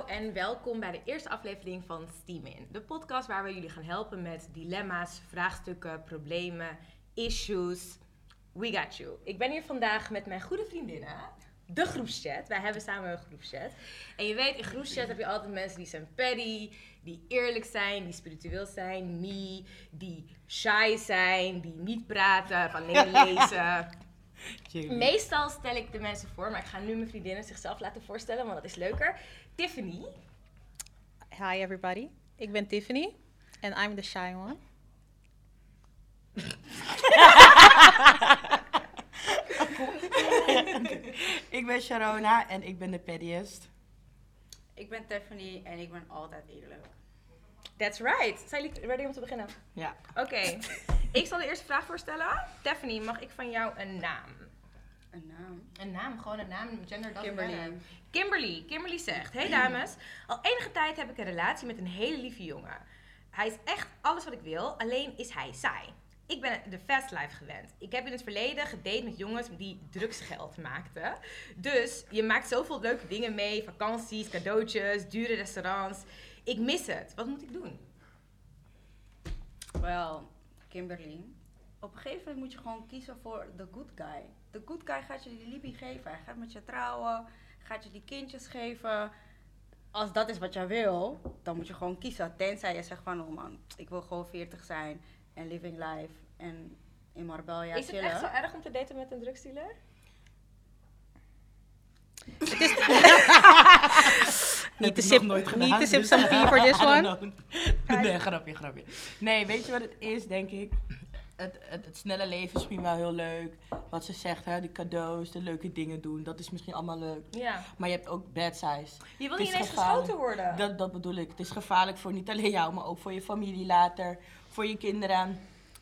Hallo en welkom bij de eerste aflevering van Steam In. De podcast waar we jullie gaan helpen met dilemma's, vraagstukken, problemen, issues. We got you. Ik ben hier vandaag met mijn goede vriendinnen. De groepschat. Wij hebben samen een groepschat. En je weet, in groepschat heb je altijd mensen die zijn petty, die eerlijk zijn, die spiritueel zijn, me, die shy zijn, die niet praten, van alleen lezen. Meestal stel ik de mensen voor, maar ik ga nu mijn vriendinnen zichzelf laten voorstellen, want dat is leuker. Tiffany. Hi everybody, ik ben Tiffany en I'm the shy one. ik ben Sharona en ik ben de pettiest. Ik ben Tiffany en ik ben altijd eerlijk. That's right. Zijn jullie ready om te beginnen? Ja. Oké. ik zal de eerste vraag voorstellen. Tiffany, mag ik van jou een naam? Een naam? Een naam, gewoon een naam, gender, dat Kimberly. Kimberly. Kimberly zegt, hey dames, al enige tijd heb ik een relatie met een hele lieve jongen. Hij is echt alles wat ik wil, alleen is hij saai. Ik ben de fast life gewend. Ik heb in het verleden gedate met jongens die drugsgeld maakten. Dus je maakt zoveel leuke dingen mee, vakanties, cadeautjes, dure restaurants. Ik mis het. Wat moet ik doen? Wel, Kimberly. Op een gegeven moment moet je gewoon kiezen voor de good guy. De good guy gaat je die Libby geven. Hij gaat met je trouwen. Gaat je die kindjes geven. Als dat is wat jij wil, dan moet je gewoon kiezen. Tenzij je zegt van, oh man, ik wil gewoon 40 zijn. En living life. En in Marbella is het chillen. echt zo erg om te daten met een drugsdealer? Niet te sip, nooit gedaan, niet te sip dus- some tea for this one. Nee, grapje, grapje. Nee, weet je wat het is, denk ik? Het, het, het snelle leven is misschien wel heel leuk. Wat ze zegt, hè, de cadeaus, de leuke dingen doen. Dat is misschien allemaal leuk. Ja. Maar je hebt ook bad sides. Je wil niet ineens geschoten worden. Dat, dat bedoel ik. Het is gevaarlijk voor niet alleen jou, maar ook voor je familie later. Voor je kinderen.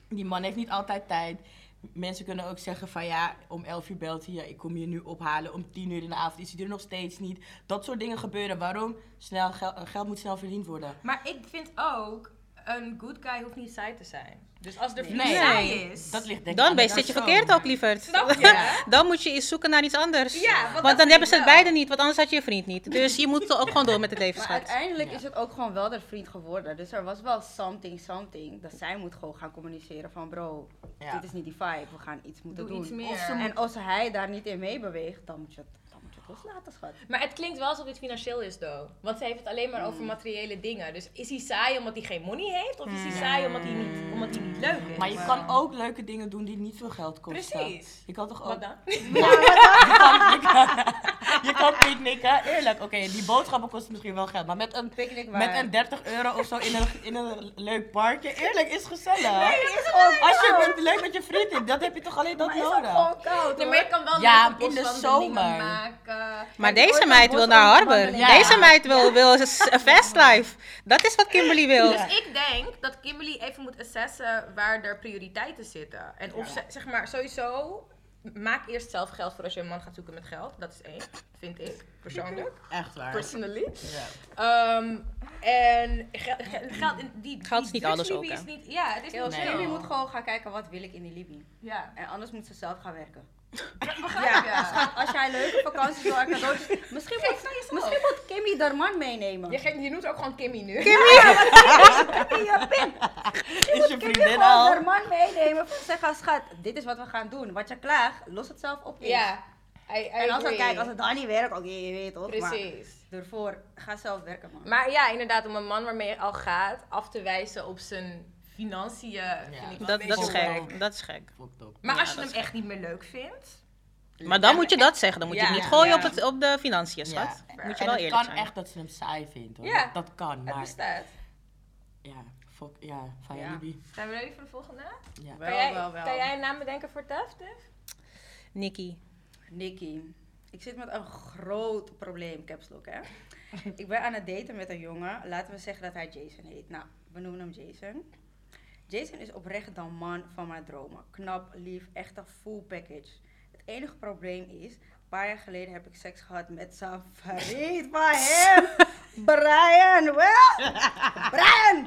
Die man heeft niet altijd tijd. Mensen kunnen ook zeggen van ja, om 11 uur belt hij, ja, ik kom je nu ophalen. Om 10 uur in de avond is hij er nog steeds niet. Dat soort dingen gebeuren. Waarom? Snel, gel- geld moet snel verdiend worden. Maar ik vind ook, een good guy hoeft niet saai te zijn. Dus als er Nee. vriend Nee. saai is... Dat ligt denk ik Dan ben zit je verkeerd ook, lieverd. Snap je? Dan moet je eens zoeken naar iets anders. Ja, want dan hebben ze het beide niet, want anders had je je vriend niet. Dus je moet ook gewoon door met het leven, Maar uiteindelijk Ja. is het ook gewoon wel de vriend geworden. Dus er was wel something, something. Dat zij moet gewoon gaan communiceren van bro, Ja. dit is niet die vibe. We gaan iets moeten Doe doen. iets meer. Of ze En als hij daar niet in meebeweegt, dan moet je het, loslaten, schat. Maar het klinkt wel alsof het financieel is, though. Want ze heeft het alleen maar Mm. over materiële dingen. Dus is hij saai omdat hij geen money heeft? Of is hij Mm. saai omdat hij niet, omdat hij niet leuk is? Maar je kan ook leuke dingen doen die niet veel geld kosten. Precies. Je kan toch ook... Wat dan? je kan, je kan picknicken. Eerlijk, oké, die boodschappen kosten misschien wel geld. Maar met een, met een 30 euro of zo in een, in een leuk parkje. Eerlijk, is gezellig. Nee, is gewoon Als je bent leuk met je vrienden, dat heb je toch alleen dat Maar is ook nodig. gewoon koud, Nee, maar je kan wel Ja, in de zomer. maken. Maar je ooit deze meid wil naar Harbor. Ja. Deze meid wil, wil een s- een fast life. Dat is wat Kimberly wil. Dus ik denk dat Kimberly even moet assessen waar er prioriteiten zitten. En of ze, zeg maar, sowieso, maak eerst zelf geld voor als je een man gaat zoeken met geld. Dat is één, vind ik, persoonlijk. Echt waar. Personally. Ja. Ehm, en ge- ge- geld, in- die, Geld is niet alles ook, is niet, ja, het is Heel niet. Jullie moet gewoon gaan kijken, wat wil ik in die Libië? Ja. En anders moet ze zelf gaan werken. Begrijp je? Schat, als jij leuke vakanties wil en cadeautjes... Misschien Geef moet, misschien moet Kimmy haar man meenemen. Je, geeft- je noemt ook gewoon Kimmy nu. Is je Kimmy vriendin gewoon al? haar man meenemen. Van zeggen, schat, dit is wat we gaan doen. Wat je klaagt, los het zelf op. eerst. Ja. I, I En als, het, agree. kijk, als het dan niet werkt, oké, je weet toch. Maar Precies. ervoor, ga zelf werken, man. Maar ja, inderdaad, om een man waarmee je al gaat af te wijzen op zijn financiën, vind ik Dat, dat is gek. Dat is gek. Maar Ja, als je hem echt niet meer leuk vindt. Maar dan moet je dat zeggen. Dan moet je Ja, het niet gooien ja. op, het, op de financiën, Ja. schat. Moet je En wel het eerlijk kan zijn. echt dat ze hem saai vindt hoor. Ja. Dat, dat kan, Het maar bestaat. ja, fuck, ja, van Ja. Libi. Zijn we ready voor de volgende? Ja. Wel, kan, jij, wel, wel. kan jij een naam bedenken voor Tiff? Nikki. Nicky, ik zit met een groot probleem, caps lock, hè. ik ben aan het daten met een jongen. Laten we zeggen dat hij Jason heet. Nou, we noemen hem Jason. Jason is oprecht de man van mijn dromen. Knap, lief, echt een full package. Het enige probleem is, een paar jaar geleden heb ik seks gehad met zijn vriend van hem. Brian, wel? Brian!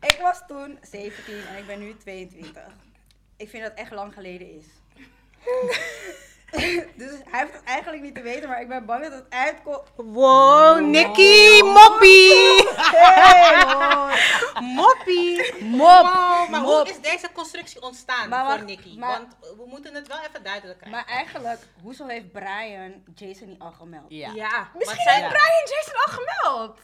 Ik was toen 17 en ik ben nu 22. Ik vind dat echt lang geleden is. dus hij heeft het eigenlijk niet te weten, maar ik ben bang dat het uitkomt. Wow, Nicky, moppie! Hey, hoor. Moppie! Mop! Maar Mop. hoe is deze constructie ontstaan Maar voor Nicky? maar- Want we moeten het wel even duidelijk krijgen. Maar eigenlijk, hoezo heeft Brian Jason niet al gemeld? Ja. ja, Misschien maar, heeft Brian Jason al gemeld.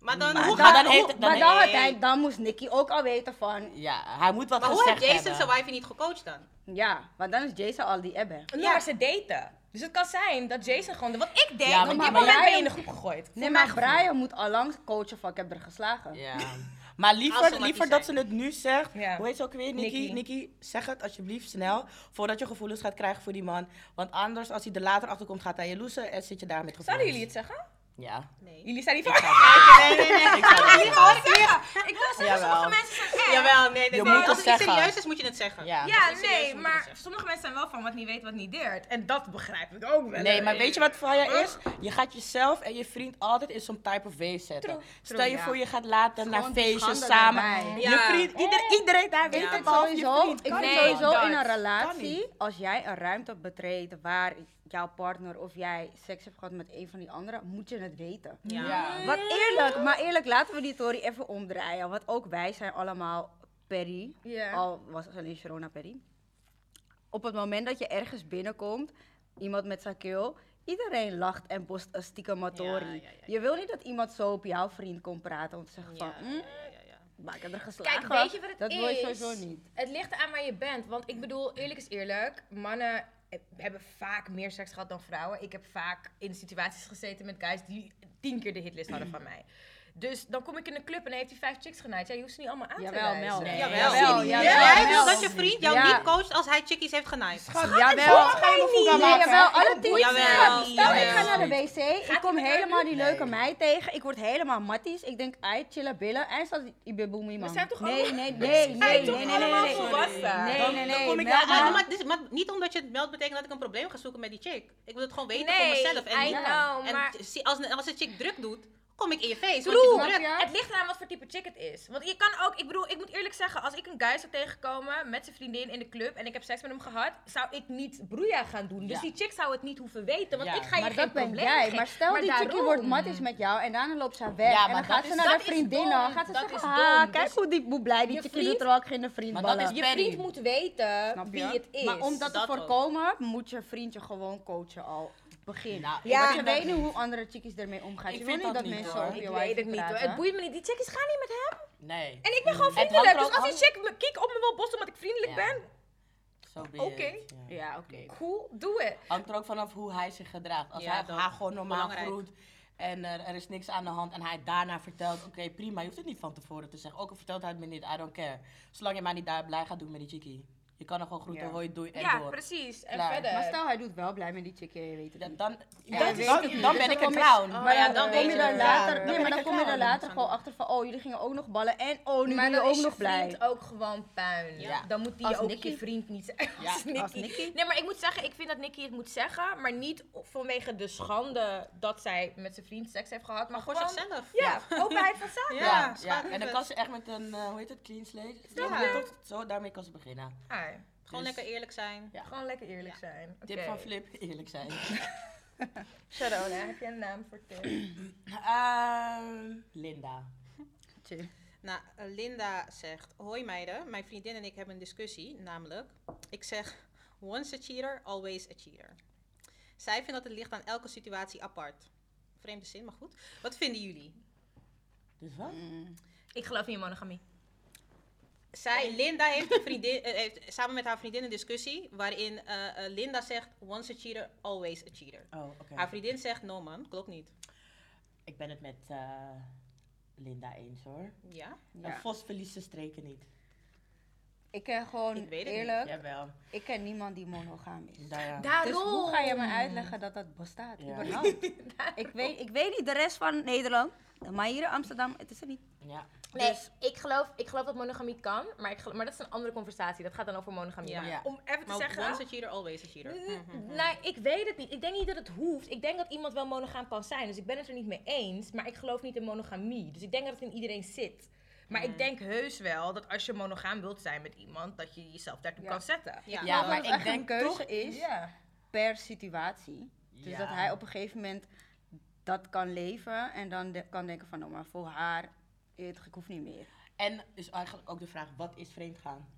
Maar dan, Maar hoe dan- gaat dan heeft het- maar dan, nee. had hij, dan moest Nicky ook al weten van, Ja, hij moet wat Maar hoe gezegd heeft Jason hebben. zijn wife niet gecoacht dan? ja, want dan is Jason al die ebbe. Nee, maar ze daten. Dus het kan zijn dat Jason gewoon... Wat ik denk, Ja, op maar- dit maar moment ben je in de groep gegooid. Nee, maar. Brian moet al lang coachen van ik heb er geslagen. Ja. Maar liever, liever dat ze het nu zegt. Ja. Hoe heet ze ook weer? Nikki. Nikki. Nikki, zeg het alsjeblieft snel. Voordat je gevoelens gaat krijgen voor die man. Want anders, als hij er later achter komt, gaat hij je loesen en zit je daar met gevoelens. Zouden jullie het zeggen? Ja. Nee. Jullie zijn niet van... Nee, nee, nee. Ik zou het Ik wil zeggen. Ik wil zeggen, Jawel. sommige mensen zijn echt. Jawel, nee, nee. Je nee. moet het Als het zeggen. serieus is, moet je het zeggen. Ja. Nee, maar sommige mensen zijn wel van wat niet weet, wat niet deert. En dat begrijp ik ook wel. Nee, maar weet je wat voor je is? Je gaat jezelf en je vriend altijd in zo'n type of way zetten. True, Stel true, je ja. voor, je gaat later naar feestjes samen. Je vriend, ieder, iedereen daar weet het je sowieso, vriend. ik vind niet. sowieso in een relatie, als jij een ruimte betreedt waar jouw partner of jij seks hebt gehad met een van die anderen, moet je het weten. Ja. Ja. Wat eerlijk, maar eerlijk, laten we die Tory even omdraaien. Want ook wij zijn allemaal Perry. Ja. Al was het alleen Sharona Perry. Op het moment dat je ergens binnenkomt, iemand met zijn keel, iedereen lacht en bost een stiekem matori. Ja, ja, ja, ja. Je wil niet dat iemand zo op jouw vriend komt praten om te zeggen Ja, van, ja, "Hm, ja, ja, ja. maar ik heb er geslagen. Kijk, weet je wat het dat is? wil je sowieso niet. Het ligt aan waar je bent. Want ik bedoel, eerlijk is eerlijk. Mannen hebben vaak meer seks gehad dan vrouwen. Ik heb vaak in situaties gezeten met guys die tien keer de hitlist hadden van mij. Dus dan kom ik in een club en dan heeft hij vijf chicks genaaid. Ja, je hoeft ze niet allemaal aan te Jawel, wijzen. Mel. Nee. Jawel. Jawel, jawel, jij jawel. wil dat je vriend jou Ja. niet coacht als hij chickies heeft genaaid. Jawel, nee, jawel, alle tien Jawel, Stel, ik ga naar de wc, ik kom hij helemaal die Nee. leuke meid tegen, ik word helemaal matties, ik denk, ai, chillen billen, en staat die beboemie man. We zijn toch nee, allemaal- nee, nee, zijn nee, toch nee, nee, nee, allemaal nee, volwassen? nee, Dan- nee, dan nee, kom ik daar Ja, maar, niet omdat je het meldt betekent dat ik een probleem ga zoeken met die chick. Ik wil het gewoon weten Nee, voor mezelf. En, I niet, know, en maar- zie- als, als een chick druk doet, kom ik in je face. Want je? Het ligt eraan wat voor type chick het is. Want je kan ook, ik bedoel, ik moet eerlijk zeggen, als ik een guy zou tegenkomen met zijn vriendin in de club en ik heb seks met hem gehad, zou ik niet broeia gaan doen. Dus Ja. die chick zou het niet hoeven weten, want Ja. ik ga je Maar geen probleem jij. geven. Maar stel die chickie daarom. wordt matties met jou en daarna loopt ze weg. Ja, en maar dan gaat ze naar is vriendinnen. dom. Gaat ze Dat zeggen, is ah, kijk Dus hoe die hoe blij die chickie vriend- doet terwijl ik geen vriend Maar dat ballen. is Je vriend moet weten wie het is. Maar om dat te ook. voorkomen, moet je vriendje gewoon coachen al begin. Nou, Ja. Want je weet niet hoe andere chickies ermee omgaan. Ik Je vind wil niet dat dat niet, mensen je weet het niet hoor. Het boeit me niet. Die chickies gaan niet met hem. Nee. En ik ben gewoon Het hangt vriendelijk. Dus als die chick me kiek op me wil bossen omdat ik vriendelijk ben, Oké. ja. Ja, oké. cool, doe het. Hangt er ook vanaf hoe hij zich gedraagt. Als Ja, hij haar gewoon normaal groet en er, er is niks aan de hand en hij daarna vertelt, oké prima, je hoeft het niet van tevoren te zeggen. Ook al vertelt hij het me niet, I don't care. Zolang je mij niet daar blij gaat doen met die chickie. Je kan er gewoon groeten, Ja. hoi, doei en Ja, door. precies. En Klaar. verder. Maar stel, hij doet wel blij met die je weet het Ja, niet. dan, dan, dan, Dus ben ik een clown. Oh, Maar ja, dan, kom weet je je er het. later, Dan nee, ben maar dan kom je er later gewoon achter van, oh, jullie gingen ook nog ballen en oh, nu doe je ook nog blij. vriend ook gewoon puin. Ja. Dan moet die Als ook Nicky. je vriend niet zijn. Ja, Als Nicky. Nee, maar ik moet zeggen, ik vind dat Nicky het moet zeggen. Maar niet vanwege de schande dat zij met zijn vriend seks heeft gehad. Maar Voor gewoon, zichzelf. Ja, openheid van zaken. Ja, en dan kan ze echt met een, eh, hoe heet het, clean slate. Ja. Zo, daarmee kan ze beginnen. Ah, Gewoon Dus- lekker eerlijk zijn. Ja. gewoon lekker eerlijk zijn. Tip Oké. van Flip, eerlijk zijn. Sharona, heb je een naam voor tip? Ehm, Linda. Tje. Nou, Linda zegt: Hoi meiden, mijn vriendin en ik hebben een discussie. Namelijk, ik zeg: Once a cheater, always a cheater. Zij vindt dat het ligt aan elke situatie apart. Vreemde zin, maar goed. Wat vinden jullie? Dus wat? Mm. Ik geloof in monogamie. Zij, Linda heeft, een vriendin, eh, heeft samen met haar vriendin een discussie waarin eh, eh, Linda zegt: Once a cheater, always a cheater. Oh, oké. Haar vriendin zegt: No man, klopt niet. Ik ben het met eh, Linda eens hoor. Ja? Ja. Een vos verliest zijn streken niet. Ik ken gewoon, Ik weet het eerlijk, Jawel. ik ken niemand die monogaam is. Daar, ja. Daarom. Dus hoe ga je me uitleggen dat dat bestaat? Ja. überhaupt? ik, weet, ik weet niet de rest van Nederland, maar hier in Amsterdam, het is er niet. ja. Nee, Dus- ik, geloof, ik geloof dat monogamie kan, maar, ik geloof- maar dat is een andere conversatie. Dat gaat dan over monogamie. Ja. Om even te Maar zeggen... once a cheater, always a cheater. Mhm. Nou, ik weet het niet. Ik denk niet dat het hoeft. Ik denk dat iemand wel monogaam kan zijn. Dus ik ben het er niet mee eens. Maar ik geloof niet in monogamie. Dus ik denk dat het in iedereen zit. Maar ik denk heus wel dat als je monogaam wilt zijn met iemand, dat je jezelf daartoe Ja. kan zetten. Ja. Maar ik denk keuze toch- is, per situatie. Dus Ja. dat hij op een gegeven moment dat kan leven en dan de- kan denken van, nou maar voor haar, ik hoef niet meer. En is eigenlijk ook de vraag, wat is vreemdgaan?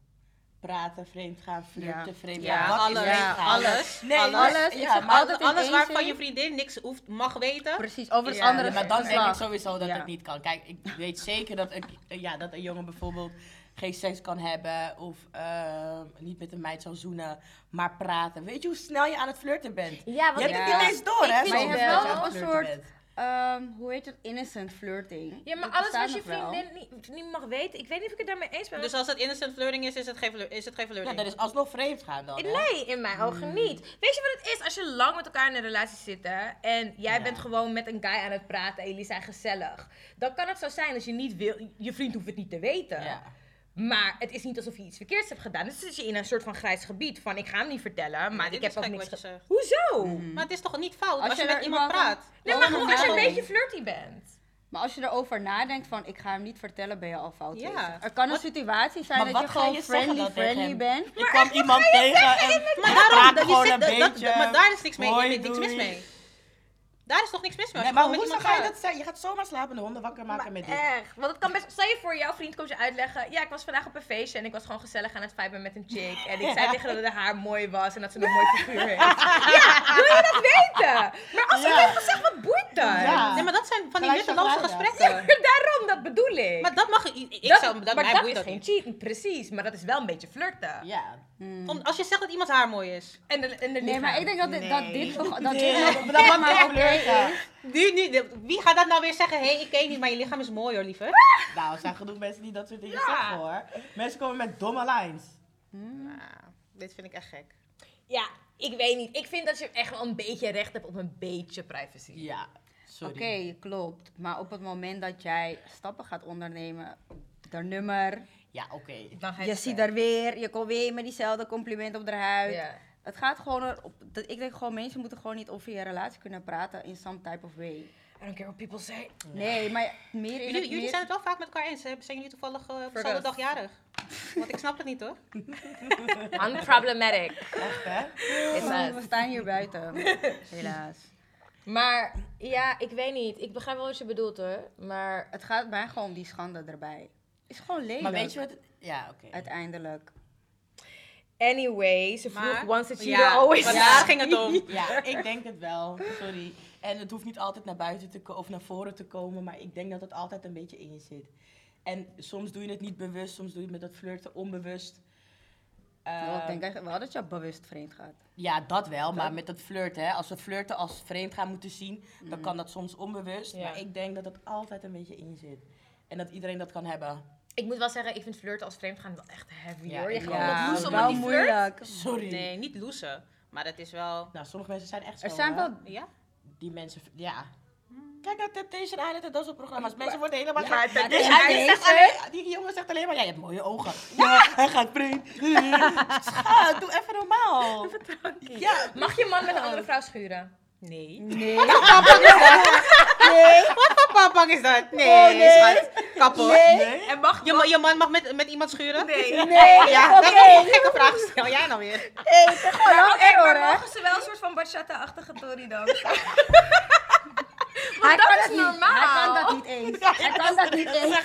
Praten, vreemdgaan, flirten, vreemdgaan. Ja, wat alles. is vreemdgaan? alles. Nee, alles. ik ja, maar- altijd Alles waarvan je vriendin niks hoeft, mag weten. Precies, over het Ja, andere maar dan denk ik sowieso dat Ja. het niet kan. Kijk, ik weet zeker dat, ik, ja, dat een jongen bijvoorbeeld geen seks kan hebben of eh, niet met een meid zal zoenen, maar praten. Weet je hoe snel je aan het flirten bent? Ja, Je hebt ja. het niet eens door, Ik hè? vind snel hebt wel een soort, ehm, hoe heet het, innocent flirting. Ja, maar Dat alles wat je vriendin niet, niet mag weten, ik weet niet of ik het daarmee eens ben. Dus als het innocent flirting is, is het geen, is het geen Ja, flirting. dat is alsnog vreemd gaan dan. Nee, in mijn ogen niet. Weet je wat het is? Als je lang met elkaar in een relatie zit hè, en jij Ja. bent gewoon met een guy aan het praten en jullie zijn gezellig. Dan kan het zo zijn als je niet wil, je vriend hoeft het niet te weten. Ja. Maar het is niet alsof je iets verkeerds hebt gedaan. Dus zit je in een soort van grijs gebied van ik ga hem niet vertellen, maar ik heb ook niks wat je ge- zegt. Hoezo? Maar het is toch niet fout Als als, je je met iemand praat? Nee, maar gewoon als je een beetje flirty bent. Maar als je erover nadenkt van, ik ga hem niet vertellen, ben je al fout Ja. Er kan een Wat- situatie zijn Maar dat je gewoon je friendly, friendly bent. Je kwam iemand tegen en Maar daarom, praat dat- je gewoon zit- een dat- dat- beetje. maar daar is niks, mee, niks mis mee. Daar is toch niks mis mee? Nee, maar met hoe iemand ga je dat zeggen? Je gaat zomaar slapende honden wakker maken met dit. Echt. Want het kan best... Stel je voor, jouw vriend komt je uitleggen. Ja, ik was vandaag op een feestje en ik was gewoon gezellig aan het viben met een chick. En ik zei tegen haar dat haar mooi was en dat ze een mooi figuur heeft. Ja, wil je dat weten? Maar als ze Ja. heeft gezegd, wat boeit dan? Ja. Nee, maar dat zijn van die nutteloze ja. gesprekken. Daarom, dat bedoel ik. Maar dat mag ik. Ik dat, zou, dat, maar mij dat boeit is dat geen niet. cheaten, precies. Maar dat is wel een beetje flirten. Ja. Om, als je zegt dat iemands haar mooi is. En de, en de Nee, maar ik denk dat dit, dat dit dat Nee, dit nog dat maar flirten. is. Nu, wie gaat dat nou weer zeggen? Hé, hey, ik ken je niet, maar je lichaam is mooi hoor, lieve. Nou, er zijn genoeg mensen die dat soort dingen Ja. zeggen hoor. Mensen komen met domme lines. Nou, dit vind ik echt gek. Ja, ik weet niet. Ik vind dat je echt wel een beetje recht hebt op een beetje privacy. Ja, sorry. Oké, klopt. Maar op het moment dat jij stappen gaat ondernemen, haar nummer, Ja, oké. Dan ga je ziet haar weer, je komt weer met diezelfde compliment op haar huid. Het gaat gewoon erop. dat- Ik denk gewoon, mensen moeten gewoon niet over je relatie kunnen praten in some type of way. I don't care what people say. Nee, maar meer in Jullie, het jullie zijn het wel vaak met elkaar eens. hè? Zijn jullie toevallig uh, op dezelfde dag jarig? Want ik snap het niet hoor. Unproblematic. Echt hè? We staan hier buiten. Helaas. Maar ja, ik weet niet. Ik begrijp wel wat je bedoelt hoor. Maar Het gaat mij gewoon om die schande erbij. Is gewoon lelijk. Maar weet je wat? het- Ja, oké. Uiteindelijk. anyway, ze vroeg Maar- once a cheater, Ja, always maar a daar ging het om. Ja, ik denk het wel. Sorry. En het hoeft niet altijd naar buiten te komen of naar voren te komen, maar ik denk dat het altijd een beetje in je zit. En soms doe je het niet bewust, soms doe je het met dat flirten onbewust. Wel, ik denk eigenlijk wel dat je bewust vreemd gaat. Ja, dat wel, maar met dat flirten, hè. Als we flirten als vreemd gaan moeten zien, dan Mm. kan dat soms onbewust. Ja. Maar ik denk dat het altijd een beetje in je zit. En dat iedereen dat kan hebben. Ik moet wel zeggen, ik vind flirten als vreemd gaan wel echt heavy Ja, hoor. Je gaat ja, Ja, loes om wel die flirt. moeilijk. Sorry. Nee, niet loesen. Maar het is wel... Nou, sommige mensen zijn echt zo, Er zijn wel... Ja? Die mensen, ja. Kijk naar Temptation Island en dat soort programma's. Mensen worden helemaal... Ja, Ja, maar die, Temptation die, zegt alleen, die jongen zegt alleen maar, ja, je hebt mooie ogen. Ja, hij gaat vreemd. Schat, doe even normaal. Ja, Mag je man met een andere vrouw schuren? Nee. Nee. Wat voor papang is dat? Nee, schat. Kapot. nee. En mag Je, je man mag met, met iemand schuren? Nee. Nee, Ja, oké. dat is een gekke vraag. Stel jij nou weer? Hey, het is gewoon Maar, maar mogen ze wel een soort van bachata-achtige tori dansen? Hij dat kan is het niet. normaal. Hij kan dat niet eens. Hij kan dat niet eens.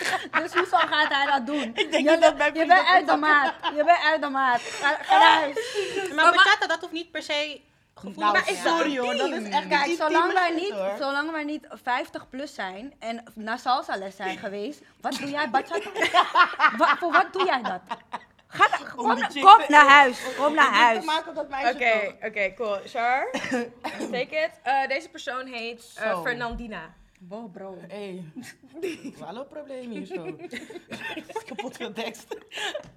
Dus hoezo gaat hij dat doen? Ik denk je, niet dat mijn je bent uit de maat. Je bent uit de maat. Ga, ga. Maar bachata, dat hoeft niet per se Nou, sorry hoor, dat is echt Kijk, zolang wij, niet, hoor. zolang wij niet 50 plus zijn en naar salsa les zijn geweest, wat doe jij bachata? Wa- voor wat doe jij dat? Ga, kom, kom naar huis. Kom naar huis. Oké, oké, cool. Char, take it. Eh, deze persoon heet eh. Fernandina. Wow, bro. Hé, hallo probleem hier zo. Kapot veel tekst.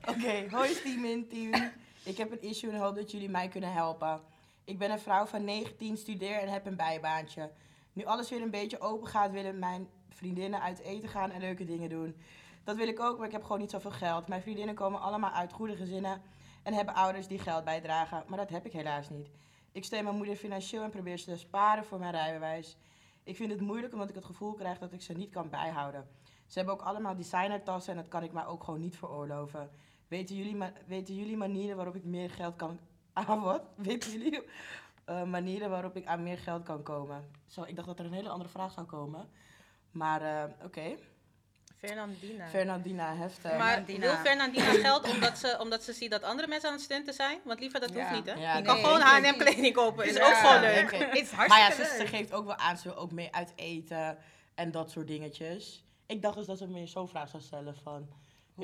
Oké, hoi Steven, team. Ik heb een issue en hoop dat jullie mij kunnen helpen. Ik ben een vrouw van 19, studeer en heb een bijbaantje. Nu alles weer een beetje open gaat, willen mijn vriendinnen uit eten gaan en leuke dingen doen. Dat wil ik ook, maar ik heb gewoon niet zoveel geld. Mijn vriendinnen komen allemaal uit goede gezinnen en hebben ouders die geld bijdragen, maar dat heb ik helaas niet. Ik steun mijn moeder financieel en probeer ze te sparen voor mijn rijbewijs. Ik vind het moeilijk omdat ik het gevoel krijg dat ik ze niet kan bijhouden. Ze hebben ook allemaal designertassen en dat kan ik me ook gewoon niet veroorloven. Weten jullie, weten jullie manieren waarop ik meer geld kan... Wat? Weten jullie eh, manieren waarop ik aan meer geld kan komen. Zo, ik dacht dat er een hele andere vraag zou komen. Maar eh, oké. Fernandina. Fernandina Hefter. maar wil Fernandina geld omdat ze, omdat ze ziet dat andere mensen aan het stunten zijn? Want liever, dat Ja. hoeft niet, hè? Ja, je kan nee, gewoon H&M kleding kopen. Is Ja, ook gewoon leuk. Het is Maar ja, hartstikke ze, geeft ook wel aan, ze wil ook mee uit eten en dat soort dingetjes. Ik dacht dus dat ze me zo'n vraag zou stellen van...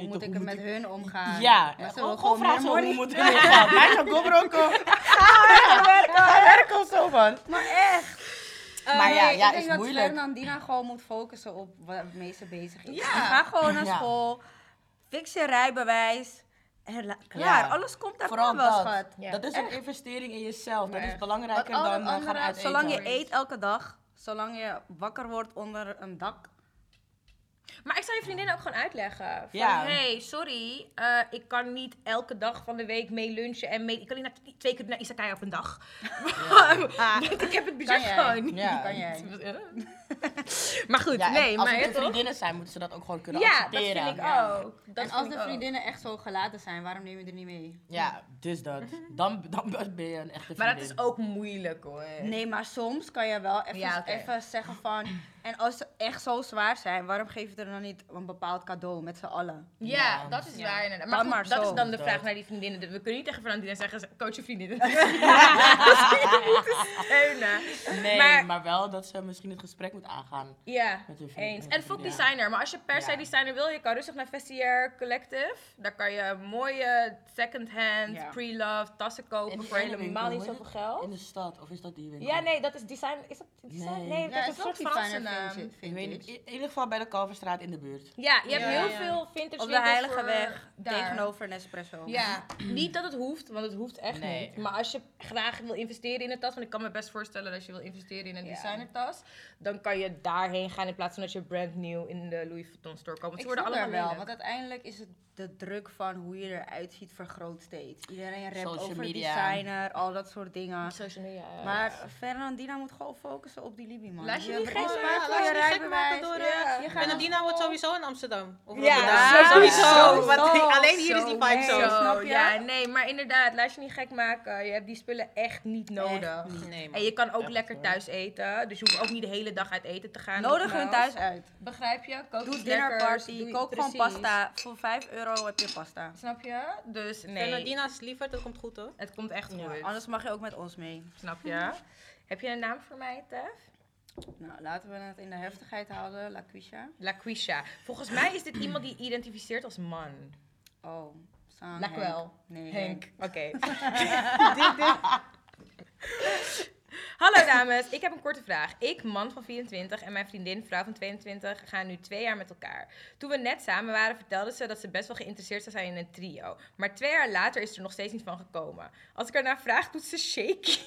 Hoe moet ik er met hun omgaan? Ja, gewoon, zo, hoe moet ik ermee gaan? Mij zou Gobroko. Ga werken of zo van. Maar echt. Maar ja, nee, ja, ik denk is dat moeilijk. Fernandina gewoon moet focussen op wat het meeste bezig is. Ja. Ga gewoon naar Ja. school, fix je rijbewijs en klaar. Ja. Alles komt daar Vooral wel, dat. schat. Ja. Dat is een investering in jezelf. Dat is belangrijker dan eh, gaan andere, uit eten. Zolang je eet elke dag, zolang je wakker wordt onder een dak. Maar ik zou je vriendin ook gewoon uitleggen. Van, Ja. hey, sorry, eh, ik kan niet elke dag van de week mee lunchen en mee... Ik kan niet naar, twee keer naar Isakaya op een dag. Want ik heb het budget jij? gewoon niet. Ja. Kan jij? maar goed, Ja, en nee, als maar het ja, de toch? vriendinnen zijn, moeten ze dat ook gewoon kunnen Ja, dat accepteren. vind ik ja. ook. Dat en vind als ik de ook. vriendinnen echt zo gelaten zijn, waarom neem je er niet mee? Ja, dus dat. Dan, dan ben je een echte vriendin. Maar dat is ook moeilijk hoor. Nee, maar soms kan je wel even, Ja, oké. even zeggen van... En als ze echt zo zwaar zijn, waarom geef je er dan niet een bepaald cadeau met z'n allen? Ja, Ja. dat is Ja. waar inderdaad. Maar, goed, maar dat zo. is dan de Dat. vraag naar die vriendinnen. We kunnen niet tegen Valentina zeggen, coach je vriendinnen. Steunen. Nee, Maar- maar, wel dat ze misschien het gesprek moet aangaan. Ja, Met hun eens. met En fuck designer. Maar als je per se designer wil, je kan rustig naar Vestiaire Collective. Daar kan je mooie second-hand, Ja. pre-love tassen kopen voor helemaal niet zoveel In geld. de stad, of is dat die winkel? Ja, nee, dat is design. Is dat design? Nee. Nee, Ja, dat is een soort Franse vintage. in ieder geval bij de Kalverstraat in de buurt. Ja, je hebt Ja, heel ja. veel vintage Op de Heilige Weg, daar. tegenover Nespresso. Ja, niet dat het hoeft, want het hoeft echt Nee. niet. Maar als je graag wil investeren in een tas, want ik kan me best voorstellen dat als je wil investeren in een Ja. designertas, dan kan je daarheen gaan in plaats van dat je brand new in de Louis Vuitton store komt. Ze worden allemaal wel, want uiteindelijk is het de druk van hoe je eruit ziet vergroot steeds. Iedereen rapt Social over media. designer, al dat soort dingen. Social media. ja. Maar Fernandina moet gewoon focussen op die Libby, man. Laat je Die geen spaar laat je je niet gek maken rijbewijs. door, Ja. eh, Je gaat Fernandina naar wordt sowieso in Amsterdam. Of Ja, sowieso. Want alleen hier is die vibe zo. zo. Nee, Zo, snap je? ja, nee, maar inderdaad, laat je niet gek maken. Je hebt die spullen echt niet nodig. niet. Nee, man. En je kan ook Echt, lekker hoor. thuis eten. Dus je hoeft ook niet de hele dag uit eten te gaan. Nodig hun thuis uit. Begrijp je? Kook Doe iets dinner lekkers, party, doe- kook gewoon pasta. Voor 5 euro heb je pasta. Snap je? Dus nee, liever, dat komt goed hoor. het komt echt goed. anders mag je ook met ons mee. Snap je? Heb je een naam voor mij, Tef? Nou, laten we het in de heftigheid houden, LaQuisha. Laquisha. Volgens mij is dit iemand die identificeert als man. Oh, Sam. Lakwel. Nee, Henk. Oké. Hallo dames, ik heb een korte vraag. Ik, man van 24 en mijn vriendin, vrouw van 22, gaan nu twee jaar met elkaar. Toen we net samen waren, vertelde ze dat ze best wel geïnteresseerd zou zijn in een trio. Maar twee jaar later is er nog steeds niet van gekomen. Als ik haar vraag, doet ze shaky.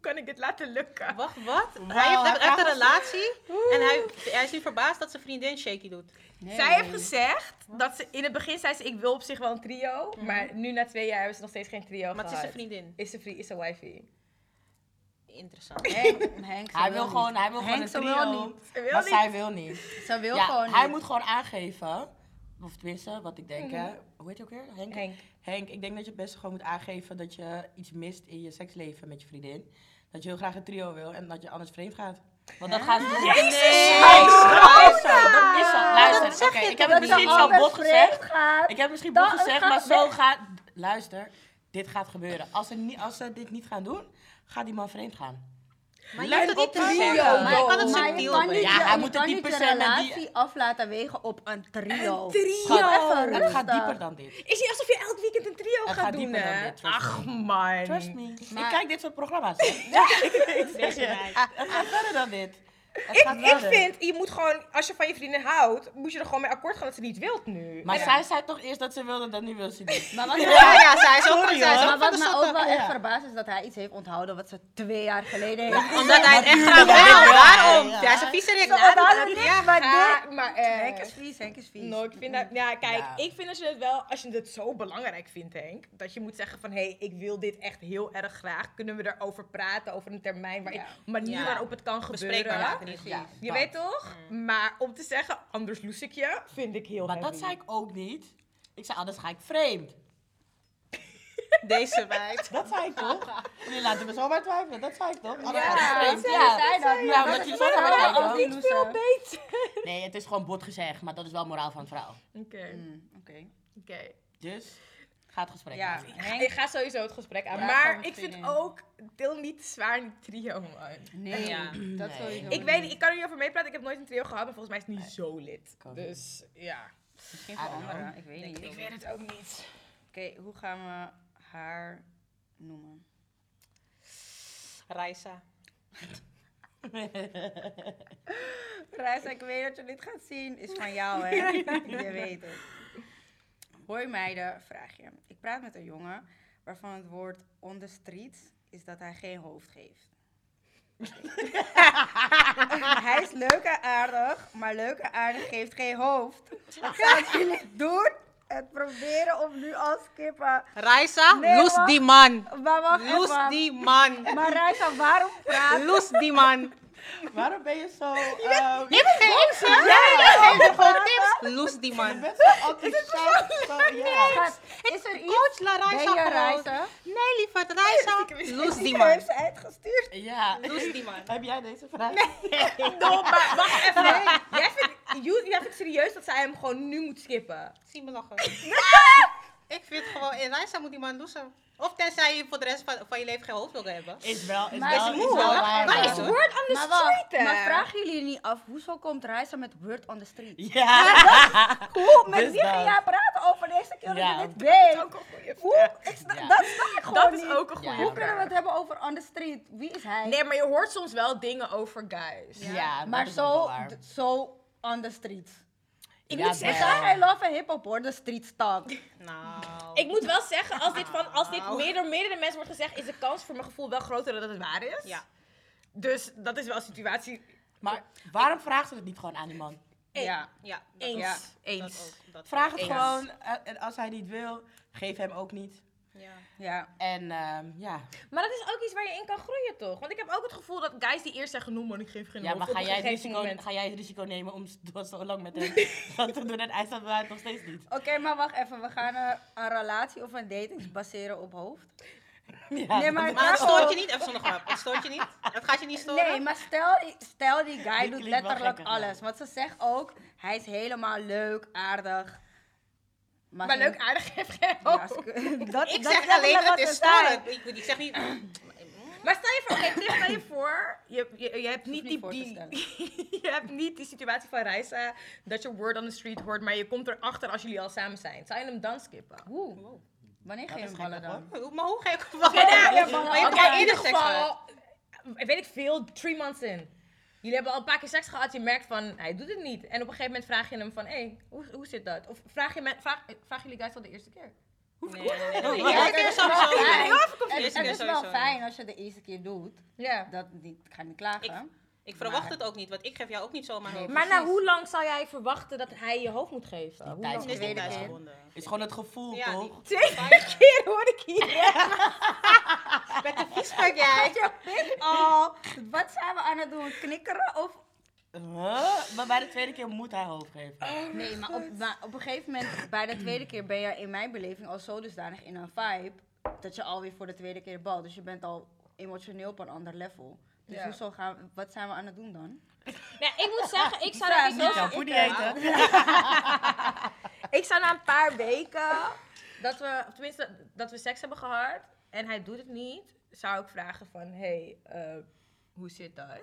Hoe kan ik dit laten lukken? Wacht, wat? Hij heeft, heeft een relatie en hij, hij is nu verbaasd dat zijn vriendin shaky doet. Nee. Zij heeft gezegd dat ze in het begin zei ze ik wil op zich wel een trio, maar nu na twee jaar hebben ze nog steeds geen trio Maar het is zijn vriendin. Is ze vri- is ze wifey? Interessant. Henk, Hij wil gewoon, niet. hij wil gewoon Henk, een ze trio. wil niet. Wil maar niet. zij wil niet. Ze wil ja, gewoon hij niet. moet gewoon aangeven, of tenminste, wat ik denk, hè. Hoe heet je ook weer? Henk? Henk. Henk, ik denk dat je best gewoon moet aangeven dat je iets mist in je seksleven met je vriendin. Dat je heel graag een trio wil en dat je anders vreemd gaat. Want dat gaat niet. Jezus! Nee, dat is zo. Dat is zo. Luister, zeg oké, je ik heb het misschien zo bot gezegd. gaat? Ik heb het misschien bot gezegd, maar zo weg. gaat... Luister, dit gaat gebeuren. Als ze, niet, als ze dit niet gaan doen, gaat die man vreemd gaan. Maar je het niet te zeggen. video, Maar je kan het subtiel Ja, je- hij moet het niet niet je per se met die- relatie af laten wegen op een trio. Een trio. Schat, even Het gaat dieper dan dit. Is niet alsof weekend een trio Het gaat, gaat doen, dieper dan hè? dit, trust Ach, man. Trust me. Maar- ik kijk dit soort programma's. hè. ik zeg je. Het gaat verder dan dit. Het Ik, gaat vind, je moet gewoon, als je van je vriendin houdt, moet je er gewoon mee akkoord gaan dat ze niet wilt nu. Maar En- zij zei toch eerst dat ze wilde, dat nu wil ze niet. Maar wat, Ja, ja, zij is ook, Sorry, zij is ook maar wat me ook wel echt Ja. verbaast is dat hij iets heeft onthouden wat ze twee jaar geleden heeft. Omdat hij het echt wil, ja, ja, daarom. ja. Hij is een viezerik. Ze onthouden niks, maar Ja, dit... maar eh, Henk is vies, Henk is vies. No, ik vind dat, ja, kijk, Ja. ik vind dat je het wel, als je het zo belangrijk vindt, Henk, dat je moet zeggen van, hé, hey, ik wil dit echt heel erg graag. Kunnen we erover praten, over een termijn, waarin, Ja. manier Ja. waarop het kan Bespreekbaar gebeuren. niet. Ja, Je dat. weet toch? Maar om te zeggen, anders loes ik je, vind ik heel Maar dat zei ik ook niet. Ik zei, anders ga ik vreemd. Deze meid. Dat zei ik toch? Jullie laten me zomaar twijfelen, dat zei ik toch? Ja, dat zei- zei dat. Ja, omdat je als die loser. Nee, het is gewoon bot gezegd, maar dat is wel moraal van het verhaal. Oké, Mm, Oké. oké. Dus, ga het gesprek Ja, aan. Ik ga sowieso het gesprek aan. Ja, maar ik vind ook, deel niet te zwaar in trio, man. Nee, Ja. dat Nee. sowieso Ik weet niet, ik kan er niet over meepraten. Ik heb nooit een trio gehad, maar volgens mij is het niet zo lid. Kan niet. Dus ja, Misschien voor anderen, ik weet niet. ik weet het ook niet. Oké, hoe gaan we haar noemen? Raisa. Reis, ik weet dat je dit gaat zien. Is van jou, hè? je weet het. Hoi meiden, vraag je. Ik praat met een jongen waarvan het woord on the street is dat hij geen hoofd geeft. hij is leuk en aardig, maar leuk en aardig geeft geen hoofd. Wat zouden jullie doen? Het proberen om nu als kippen. Raisa, Nee, loes wacht. die man. Maar wacht Loes even. die man. Maar Reisa, waarom praat Loes die man. Waarom ben je zo... ehm, Ik geef ze. Jij geeft gewoon tips. Loes die je man. bent zo enthousiast. Ja. Is er iets? Coach la Ben Raisa je gewoon. Reisa? Nee, lieverd, Raisa. Loes die heeft man. ze uitgestuurd. Ja. Loes die man. Heb jij deze vraag? No, maar wacht even. Jij, vindt, you- jij vindt serieus dat zij hem gewoon nu moet skippen? Zie me nog eens. Ik vind gewoon, in Raisa moet die man loesen. Of tenzij je voor de rest van, van je leven geen hoofd wil hebben. Is wel, is Maar wel, is is wel waar. Maar is Word on the Maar street, hè? maar vragen jullie niet af, hoezo komt Reisa met word on the street? Ja. Hoe? Met Dus wie ging dat. jij praten over de eerste keer dat Ja. je dit weet? ook een goeie Hoe? Ik sta- Ja. Dat ik gewoon Dat is niet. ook een goede Ja. Hoe kunnen we het hebben over on the street? Wie is hij? Nee, maar je hoort soms wel dingen over guys. Ja, dat maar is ook zo, zo on the street. Ik, Ja, moet. Ik zeggen, I love a hip-hop hoor, de street talk. Nou. ik moet wel zeggen, als dit, van, als dit Nou. meer door meerdere mensen wordt gezegd, is de kans voor mijn gevoel wel groter dat het waar is. Ja. Dus dat is wel een situatie. Maar waarom vraagt ze het niet gewoon aan die man? Hey, Ja. Ja, dat Eens. ook. Ja. Eens. Dat ook, dat Vraag het Eens. gewoon. eh, En als hij niet wil, geef hem ook niet. Ja. Ja. En ehm, ja. Maar dat is ook iets waar je in kan groeien, toch? Want ik heb ook het gevoel dat guys die eerst zeggen, noem maar, ik geef geen ja, maar ga jij, het risico, ga jij het risico nemen om zo lang met hem dat te doen en hij staat bij nog steeds niet? Oké, maar wacht even. We gaan eh, een relatie of een dating baseren op hoofd. Ja, Nee, maar- dat- Maar het Ja. stoort je niet? Even zonder grap. Het stoort je niet? Het gaat je niet storen? Nee, maar stel, die- stel die guy doet letterlijk gekker, alles. Want ze zegt ook, hij is helemaal leuk, aardig. Maar leuk aardig geen Ja, dat, Ik dat zeg is alleen, wat is storend. Ik, ik zeg niet... Maar stel je voor, Chris, stel je voor, je, je, je hebt niet niet die, die je hebt niet die situatie van Reisa, dat je word on the street hoort, maar je komt erachter als jullie al samen zijn. Zou je hem dan skippen? Oeh, wanneer Dat ga je hem ballen dan? Hoe- Maar hoe ga nou, ja, je hebt Oké, al in eerder ieder geval, weet ik veel, three months in. Jullie hebben al een paar keer seks gehad, je merkt van, hij doet het niet. En op een gegeven moment vraag je hem van, hé, hey, hoe, hoe zit dat? Of vraag, je me, vraag, vraag jullie guys al de eerste keer? Nee, nee, nee. nee. Oh, De wat? eerste keer Het is wel fijn. Het- is wel fijn als je de eerste keer doet. Ja. Dat niet, ik ga niet klagen. Ik verwacht het ook niet, want ik geef jou ook niet zomaar Nee, hoofd. Maar na precies. hoe lang zou jij verwachten dat hij je hoofd moet geven? Die Hoe lang? is Het is tweede keer. gewoon het gevoel, Ja, toch? die- Tweede keer hoor ik hier. Met de viespak jij. Oh, wat zijn we aan het doen? Knikkeren of... Huh? Maar bij de tweede keer moet hij hoofd geven. Nee, maar op, maar op een gegeven moment, bij de tweede keer ben je in mijn beleving al zo dusdanig in een vibe, dat je alweer voor de tweede keer balt. Dus je bent al emotioneel op een ander level. Dus Ja. hoezo gaan, we- wat zijn we aan het doen dan? Nee, ik moet zeggen, ik zou, zo Niet eh, eten. ik zou na een paar weken, dat we, of tenminste, dat we seks hebben gehad en hij doet het niet, zou ik vragen van, hé, hey, eh, hoe zit dat?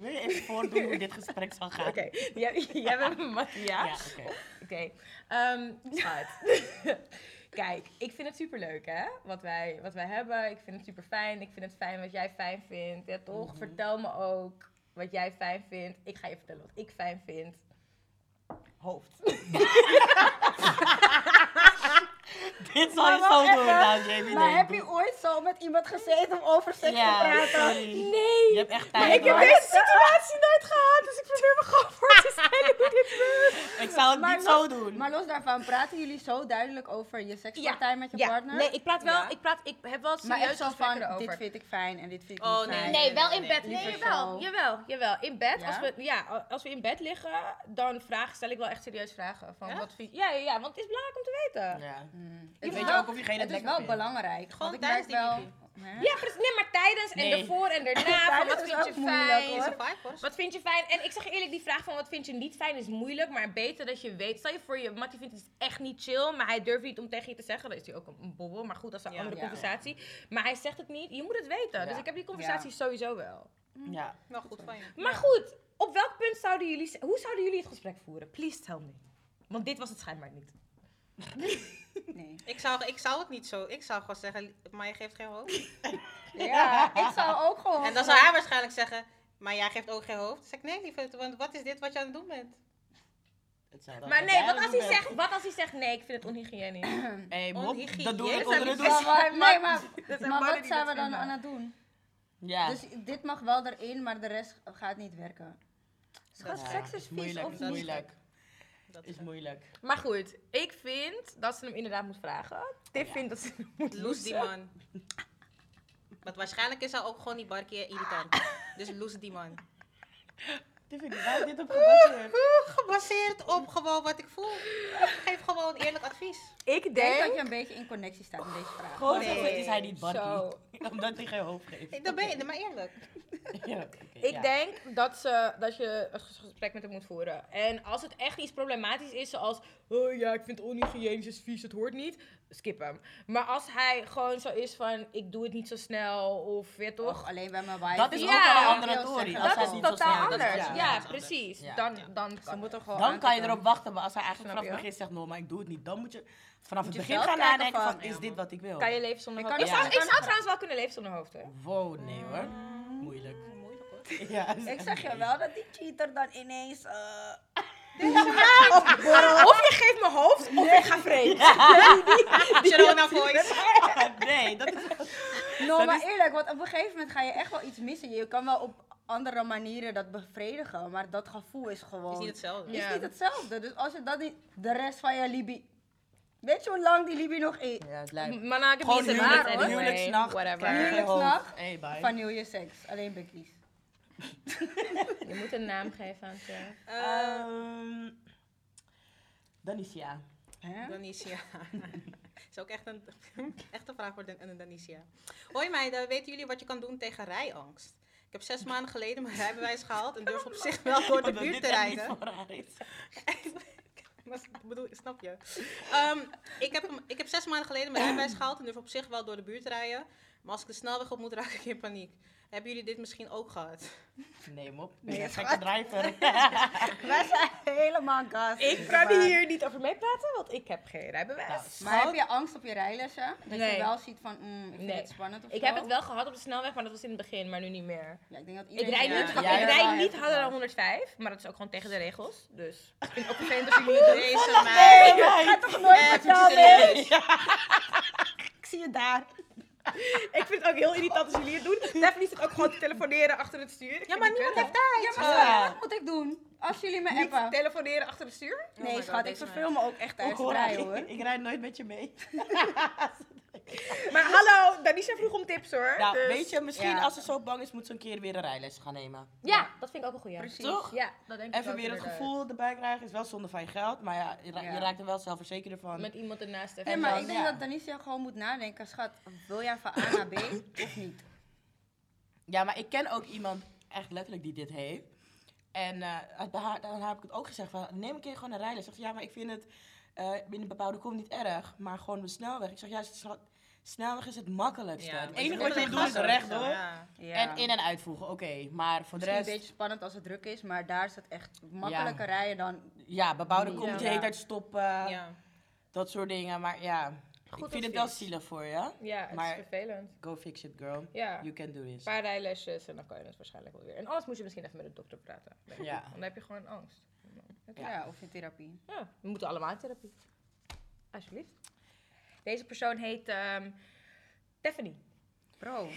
Wil je even voordoen hoe dit gesprek zal gaan? Oké, jij, jij bent Matthias. Ja, oké. Oké. Ehm, schat. Kijk, ik vind het superleuk, hè? Wat wij, wat wij hebben. Ik vind het super fijn. Ik vind het fijn wat jij fijn vindt. Ja, toch? Mhm. Vertel me ook wat jij fijn vindt. Ik ga je vertellen wat ik fijn vind. Hoofd. Dit zal je Maar zo doen, even. nou, Jamie. Maar nee, heb doe- je ooit zo met iemand gezeten om over seks Ja, te praten? Nee. Je hebt echt Maar tijd. ik heb deze situatie nooit gehad, dus ik probeer me gewoon voor te stellen hoe dit werkt. Ik zou het Maar niet zo doen. Maar los daarvan, praten jullie zo duidelijk over je sekspartij met je ja. partner? Nee, ik praat wel, Ja. ik, praat, ik heb wel maar serieus echt zo gesprekken van, erover. dit vind ik fijn en dit vind ik Oh, niet nee, fijn. Nee, wel in bed. nee, jawel, jawel, jawel. In bed, Ja? als, we, ja, als we in bed liggen, dan vraag, stel ik wel echt serieus vragen. Van, Ja? wat vind, ja, ja, ja, want het is belangrijk om te weten. Ja. Mm. Je Het is weet wel- ook of diegene het Het is lekker wel belangrijk. Gewoon want ik tijdens wel... die Hè? Ja, precies. Nee, maar tijdens en Nee. ervoor en daarna. van, Tijdens wat is vind je ook moeilijk, fijn? Hoor. Wat vind je fijn? En ik zeg je eerlijk, die vraag van wat vind je niet fijn is moeilijk, maar beter dat je weet. Stel je voor, je Mattie vindt het echt niet chill, maar hij durft niet om tegen je te zeggen. Dan is hij ook een, een bobbel, maar goed, dat is een Ja. andere Ja. conversatie. Maar hij zegt het niet, je moet het weten. Ja. Dus ik heb die conversatie sowieso wel. Ja. Wel goed van je. Maar goed, op welk punt zouden jullie, hoe zouden jullie het gesprek voeren? Please tell me. Want dit was het schijnbaar niet. Nee. Ik zou, ik zou het niet zo. Ik zou gewoon zeggen, maar je geeft geen hoofd. Ja, ik zou ook gewoon... En dan zou hij waarschijnlijk zeggen, maar jij geeft ook geen hoofd. Dan zeg ik, nee lieverd, want wat is dit wat je aan het doen bent? Het zou dan Maar wat nee, wat als hij doen zegt, wat als hij zegt nee, ik vind het onhygiënisch. Hey, mop, Onhygiënisch. dat doe ik Dat onder de zijn douche. Maar, maar, nee, maar, wat zijn dat we dan aan het doen? Ja. Dus dit mag wel erin, maar de rest gaat niet werken. Schat, Ja, seks is vies moeilijk, of is niet? moeilijk. Dat Is moeilijk. Maar goed, ik vind dat ze hem inderdaad moet vragen. Tiff Ja. vindt dat ze hem moet Loes die man. Want waarschijnlijk is hij ook gewoon die barkie irritant. Dus loes die man. Tiffany, waar is dit op gebaseerd? Gebaseerd op gewoon wat ik voel. Geef gewoon eerlijk advies. Ik denk dat je een beetje in connectie staat in deze vraag. Gewoon Nee. zeggen, is hij niet. Zo. Omdat hij geen hoofd geeft. Dan ben je, maar eerlijk. Ja, Ik ja. denk dat, ze, dat je een ges- gesprek met hem moet voeren. En als het echt iets problematisch is, zoals... Oh ja, ik vind het onhygiënisch, is vies, het hoort niet. Skip hem. Maar als hij gewoon zo is van... Ik doe het niet zo snel, of weet toch... Alleen bij mijn wife. Dat is Ja, ook wel een andere tory. dat is niet zo totaal snel- dat is- anders. ja, precies. Dan, dan Ze gewoon Dan kan je erop wachten, maar als hij eigenlijk vanaf het begin zegt, no, maar ik doe het niet, dan moet je vanaf het begin gaan nadenken van, van- is dit wat ik wil? Kan je leven zonder Ik hoofd? Ik zou, ik zou trouwens wel kunnen leven zonder hoofd, hè? Wow, nee hoor. Moeilijk. Moeilijk hoor. Ja, Ik zeg je wel dat die cheater dan ineens... eh, Of je geeft me hoofd, of ik ga vreemd. Sharona voice. Nee, dat is... No, Dat maar is- eerlijk, want op een gegeven moment ga je echt wel iets missen. Je kan wel op andere manieren dat bevredigen, maar dat gevoel is gewoon... Is niet hetzelfde. is Ja. niet hetzelfde. Dus als je dat niet... De rest van je Libi... Weet je hoe lang die Libi nog is? Ja, het lijkt... Monogamy Gewoon is a huwelijk, anyway. huwelijksnacht. Whatever. Huwelijksnacht. Hey, bye. Van je seks. Alleen Becky's. Je moet een naam geven aan ze. Ehm, Danicia. Hè? Danicia. is ook echt een, echt een vraag voor Dan- een Danicia. Hoi meiden, weten jullie wat je kan doen tegen rijangst? Ik heb zes maanden geleden mijn rijbewijs gehaald en durf op zich wel door de buurt te rijden. bedoel, snap je? Ehm, ik, heb, ik heb zes maanden geleden mijn rijbewijs gehaald en durf op zich wel door de buurt te rijden. Maar als ik de snelweg op moet, raak ik in paniek. Hebben jullie dit misschien ook gehad? Nee, mop. Nee, Nee, schat. gekke driver. Wij zijn helemaal gas. Ik kan hier niet over meepraten, want ik heb geen rijbewijs. Nou, Maar heb je angst op je rijlessen? Dat Nee. je wel ziet van, mm, ik vind Nee. het spannend of ik zo? heb het wel gehad op de snelweg, maar dat was in het begin, maar nu niet meer. Ja, ik denk dat Ik rijd niet, ja, ik ja, rijd niet harder dan was. 105, maar dat is ook gewoon tegen de regels. Dus ik vind het ook vervelend als jullie het. Deze meid. Ik ga toch nooit Eh, met jou? Ik zie je daar. Ik vind het ook heel irritant als jullie het doen. Daphne zit ook gewoon te telefoneren achter het stuur. Ik Ja, maar niemand heeft tijd. Ja, maar schat, wat moet ik doen? Als jullie me Niet appen. telefoneren achter het stuur? Oh Nee, God, schat, ik verveel me ook echt hoor hoor. ik, ik rijd nooit met je mee. Maar hallo, Danisha vroeg om tips hoor. Nou, dus- weet je, misschien ja. als ze zo bang is, moet ze een keer weer een rijles gaan nemen. Ja, dat vind ik ook een goeie. Precies. Toch? Ja, dat denk ik Even ook weer het gevoel erbij krijgen. Is wel zonde van je geld, maar ja, je, ra- Ja. je raakt er wel zelfverzekerd van. Met iemand ernaast. Nee, maar ik denk ja. dat Danicia gewoon moet nadenken. Schat, wil jij van A naar B of niet? Ja, maar ik ken ook iemand, echt letterlijk, die dit heeft. En eh, bij haar- dan heb ik het ook gezegd van, neem een keer gewoon een rijles. Zegt ze, ja, maar ik vind het eh in een bepaalde kom niet erg, maar gewoon de snelweg. Ik zeg, snel- snelweg is het makkelijkste. het enige wat je moet doen is rechtdoor Ja. Ja. en in- en uitvoegen. Oké, maar voor de Misschien een rest, beetje spannend als het druk is, maar daar is het echt makkelijker rijden dan... ja, bebouwde kom Ja. moet je de hele tijd stoppen, Ja. dat soort dingen. Maar ja, Goed ik vind het wel zielig voor je. Ja, het Maar- is vervelend. Go fix it, girl. Ja, You can do een this. paar rijlesjes en dan kan je het waarschijnlijk wel weer. En anders moet je misschien even met de dokter praten. Ja. Want dan heb je gewoon angst. Ja, of in therapie. Ja, we moeten allemaal in therapie. Alsjeblieft. Deze persoon heet ehm Stephanie. Bro.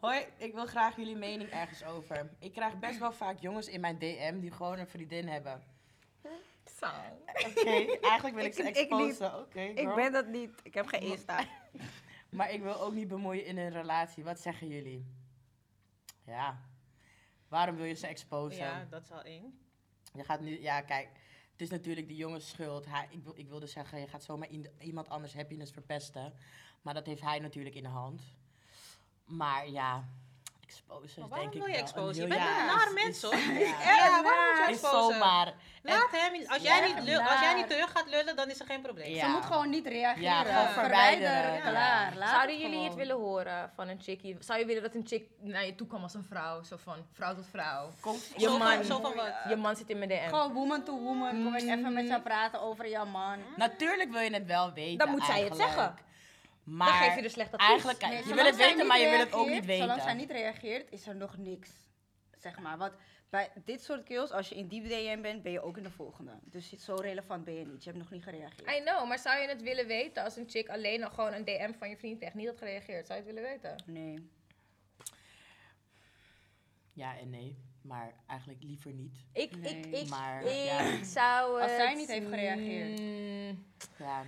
Hoi, ik wil graag jullie mening ergens over. Ik krijg best wel vaak jongens in mijn DM die gewoon een vriendin hebben. Zo. Oké, eigenlijk wil ik, ze exposen. Oké, Ik ben dat niet. Ik heb geen Insta. Maar ik wil ook niet bemoeien in een relatie. Wat zeggen jullie? Ja. Waarom wil je ze exposen? Ja, dat is al één. Je gaat nu, ja, kijk. Is natuurlijk de jongens schuld. Hij, ik, ik wilde zeggen, je gaat zomaar in- iemand anders happiness verpesten. Maar dat heeft hij natuurlijk in de hand. Maar ja, Maar waarom denk ik wil je een Je bent ja, een is- mens, hoor. Ja, Ja, waarom moet je is exposen? zomaar. Laat hem, als jij, niet, als jij niet terug gaat lullen, dan is er geen probleem. Ja. Ze moet gewoon niet reageren. Ja, gewoon verwijderen. Klaar. Laat Zouden het jullie het willen horen van een chickie? Zou je willen dat een chick naar je toe kwam als een vrouw? Zo van vrouw tot vrouw. Komt- Je Zo van- man. zo van wat? Je man zit in mijn DM. Gewoon woman to woman. Kom ik even met jou praten over jouw man. Natuurlijk wil je het wel weten. Dan moet zij het zeggen. Maar Dan geef je dus slecht advies. eigenlijk, kijk, Nee, je wil het weten, maar je wil het ook niet weten. Zolang zij niet reageert, is er nog niks. Zeg maar. Want bij dit soort kills, als je in die DM bent, ben je ook in de volgende. Dus zo relevant ben je niet. Je hebt nog niet gereageerd. I know, maar zou je het willen weten als een chick alleen al gewoon een DM van je vriend krijgt, niet had gereageerd? Zou je het willen weten? Nee. Ja en nee, maar eigenlijk liever niet. Ik, ik, Nee. ik, Maar, ik ja. zou Als zij niet heeft gereageerd. Mm, Ja.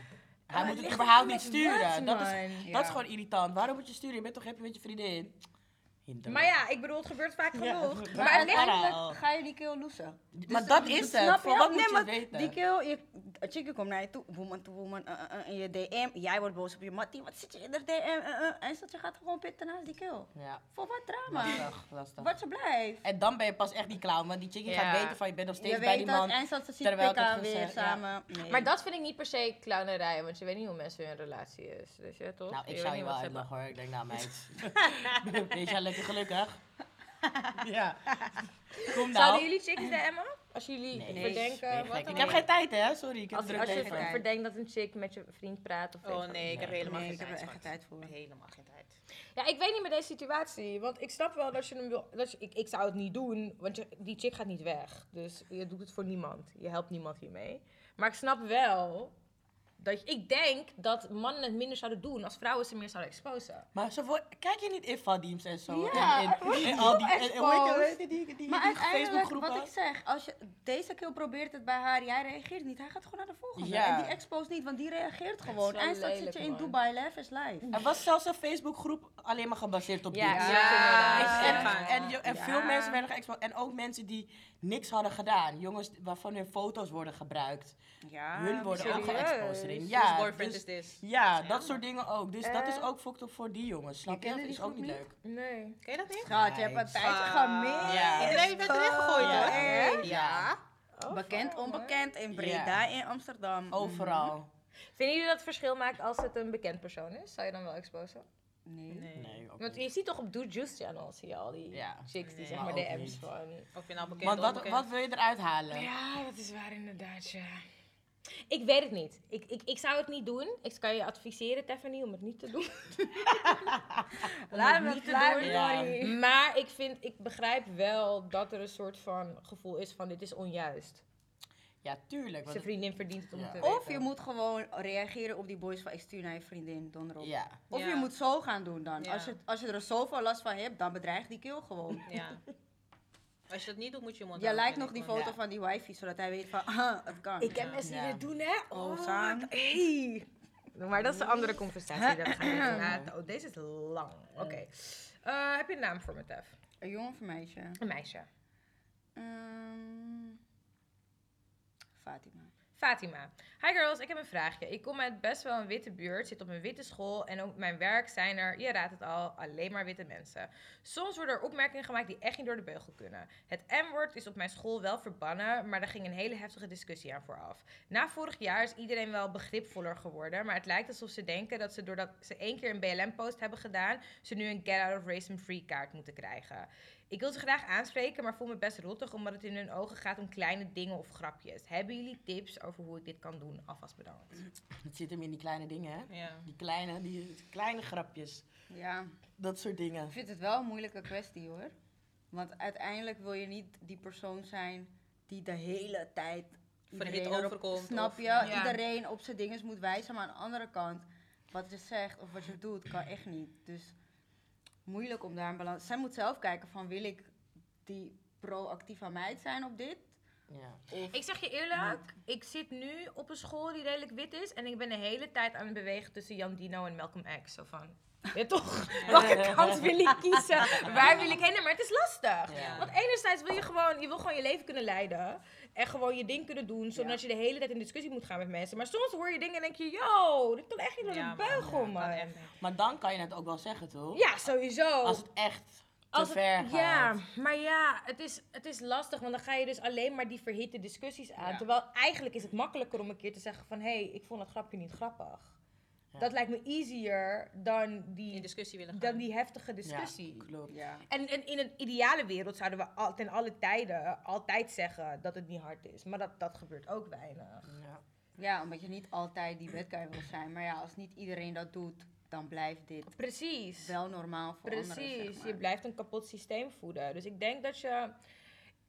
Oh, Hij het moet het überhaupt met niet sturen. dat, is, dat is gewoon irritant. Waarom moet je sturen? Je bent toch happy met je vriendin? Maar ja, ik bedoel, het gebeurt vaak genoeg. maar uiteindelijk- ga je die kill loesen. Maar Dus dat is snap het. Wat moet Nee, je weten? Die kill, je, een chickie komt naar je toe, woman to woman, uh, uh, uh, in je DM. Jij wordt boos op je mattie, wat zit je in de DM? Uh, uh, en dat je gaat gewoon pitten naast die kill. Ja, Voor wat drama? lastig, lastig. Wat ze blijft. En dan ben je pas echt die clown, want die chickie Ja. gaat weten van je bent nog steeds Je bij die man. en dat ze ziet terwijl ik pikken het weer samen. Nee. Maar dat vind ik niet per se clownerij, want je weet niet hoe mensen hun relatie is. Dus ja, toch? Nou, ik zou niet je wat wel uitlachen hoor. Ik denk, nou meid. lekker gelukkig? ja. Kom nou. Zouden jullie chicks DM'en? Als jullie Nee, verdenken... nee, wat Ik heb geen tijd hè, sorry. Ik heb Als, druk als je tijd. verdenkt dat een chick met je vriend praat of Oh nee, ik heb helemaal geen ik heb tijd. er echt tijd voor. Helemaal geen tijd. Ja, ik weet niet met deze situatie. Want ik snap wel dat je hem wil. Dat je, ik, ik zou het niet doen, want je, die chick gaat niet weg. Dus je doet het voor niemand. Je helpt niemand hiermee. Maar ik snap wel dat je, ik denk dat mannen het minder zouden doen als vrouwen ze meer zouden exposen. Maar ze voor, kijk je niet in Fadims en zo? Ja, en, en, wordt en al die, en, en hoe die, die, die, Maar die wat ik zeg, als je deze kill probeert het bij haar, jij reageert niet, hij gaat gewoon naar de volgende. Ja. En die expose niet, want die reageert gewoon. En dat zit je in man. Dubai, live is live. Er was zelfs een Facebookgroep alleen maar gebaseerd op Ja, dit. ja, Ja. En, en, en, je- en Ja. veel mensen werden geëxposed. En ook mensen die niks hadden gedaan. Jongens waarvan hun foto's worden gebruikt. Ja, hun worden ook geëxposed erin. Ja, boyfriend dus- is this? ja, dat soort dingen ook. Dus dat is Eh. ook fucked up voor die jongens. Snap je? Dat is ook niet leuk. Nee. Ken je dat niet? Schat, je hebt een tijdje gemist. Ja. Iedereen werd erin gegooid Ja. hoor. Ja. Bekend, Oh, onbekend, in Breda, in Amsterdam. Overal. Vinden jullie dat het verschil maakt als het een bekend persoon is? Zou je dan wel exposen? Nee. Nee, ook Want niet. je ziet toch op Do Juice Channel, zie je al die Ja. chicks die Nee. zeg Maar DM's niet. van... Of je nou bekend Want wat, wat wil je eruit halen? Ja, dat is waar inderdaad, ja. Ik weet het niet. Ik, ik, ik zou het niet doen. Ik kan je adviseren, Tiffany, om het niet te doen. Laat me niet te doen. Ja. Maar ik, vind, ik begrijp wel dat er een soort van gevoel is van dit is onjuist. Ja, tuurlijk. Zijn vriendin verdient het om Ja. te weten. Of je moet gewoon reageren op die boys van ik stuur naar je vriendin, donder op. Ja. Of Ja. je moet zo gaan doen dan. Ja. Als, je, als je er zoveel last van hebt, dan bedreig die kill gewoon. Ja. Als je dat niet doet, moet je je mond Jij lijkt nog die foto Ja. van die wifi, zodat hij weet van, ah, het kan. Ik heb mensen die Ja. dit doen, hè? Oh, Oh, hey. Maar dat is een andere conversatie. Dat gaan we. Oh, deze is lang. Oké. Eh, heb je een naam voor me, Tef? Een jongen of een meisje? Een meisje. Ehm, Fatima. Fatima. Hi girls, ik heb een vraagje. Ik kom uit best wel een witte buurt, zit op een witte school en op mijn werk zijn er, je raadt het al, alleen maar witte mensen. Soms worden er opmerkingen gemaakt die echt niet door de beugel kunnen. Het M-woord is op mijn school wel verbannen, maar daar ging een hele heftige discussie aan vooraf. Na vorig jaar is iedereen wel begripvoller geworden, maar het lijkt alsof ze denken dat ze doordat ze één keer een BLM-post hebben gedaan, ze nu een Get Out of Racism Free kaart moeten krijgen. Ik wil ze graag aanspreken, maar voel me best rottig omdat het in hun ogen gaat om kleine dingen of grapjes. Hebben jullie tips over hoe ik dit kan doen? Alvast bedankt. Het zit hem in die kleine dingen, hè? Ja. Die kleine, die kleine grapjes. Ja, Dat soort dingen. ik vind het wel een moeilijke kwestie hoor. Want uiteindelijk wil je niet die persoon zijn die de hele tijd Verhit iedereen overkomt Snap of- je? ja. Iedereen op zijn dinges moet wijzen, maar aan de andere kant, wat je zegt of wat je doet, kan echt niet. Dus moeilijk om daar een balans. Zij moet zelf kijken van wil ik die proactieve meid zijn op dit? Ja. Ik zeg je eerlijk, ik zit nu op een school die redelijk wit is. En ik ben de hele tijd aan het bewegen tussen Jan Dino en Malcolm X. Zo van, ja toch, welke kant wil ik kiezen? Waar wil ik heen? Maar het is lastig. Ja. Want enerzijds wil je gewoon, je wil gewoon je leven kunnen leiden. En gewoon je ding kunnen doen, zonder Ja. dat je de hele tijd in discussie moet gaan met mensen. Maar soms hoor je dingen en denk je, yo, dit kan echt niet door de beugel, man. echt. Maar dan kan je het ook wel zeggen, toch? Ja, sowieso. Als het echt te Als het- ver gaat. Ja, maar ja, het is, het is lastig, want dan ga je dus alleen maar die verhitte discussies aan. Ja. Terwijl eigenlijk is het makkelijker om een keer te zeggen van... hé, hey, ik vond dat grapje niet grappig. Ja. Dat lijkt me easier dan die, discussie willen gaan. dan die heftige Ja, discussie. klopt. Ja. En, en in een ideale wereld zouden we al, ten alle tijden altijd zeggen dat het niet hard is. Maar dat, dat gebeurt ook weinig. Ja. ja, omdat je niet altijd die bad guy wil zijn. Maar ja, als niet iedereen dat doet, dan blijft dit Precies. wel normaal voor anderen, Precies, zeg maar. je blijft een kapot systeem voeden. Dus ik denk dat je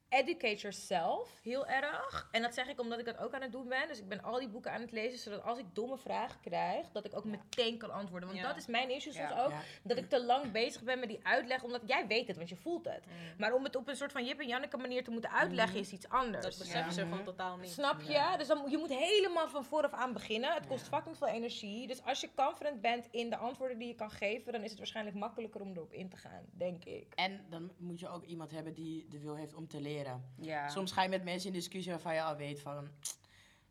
educate yourself heel erg. En dat zeg ik omdat ik dat ook aan het doen ben. Dus ik ben al die boeken aan het lezen, zodat als ik domme vragen krijg, dat ik ook meteen kan antwoorden. Want Ja. dat is mijn issue soms Ja. ook. Ja. Dat ik te lang bezig ben met die uitleg, omdat jij weet het, want je voelt het. Maar om het op een soort van Jip en Janneke manier te moeten uitleggen, is iets anders. Dat beseffen ze gewoon totaal niet. Snap je? Ja. Dus dan, moet- je moet helemaal van vooraf aan beginnen. Het kost fucking veel energie. Dus als je confident bent in de antwoorden die je kan geven, dan is het waarschijnlijk makkelijker om erop in te gaan, denk ik. En dan moet je ook iemand hebben die de wil heeft om te leren. Ja. Soms ga je met mensen in discussie waarvan je al weet van...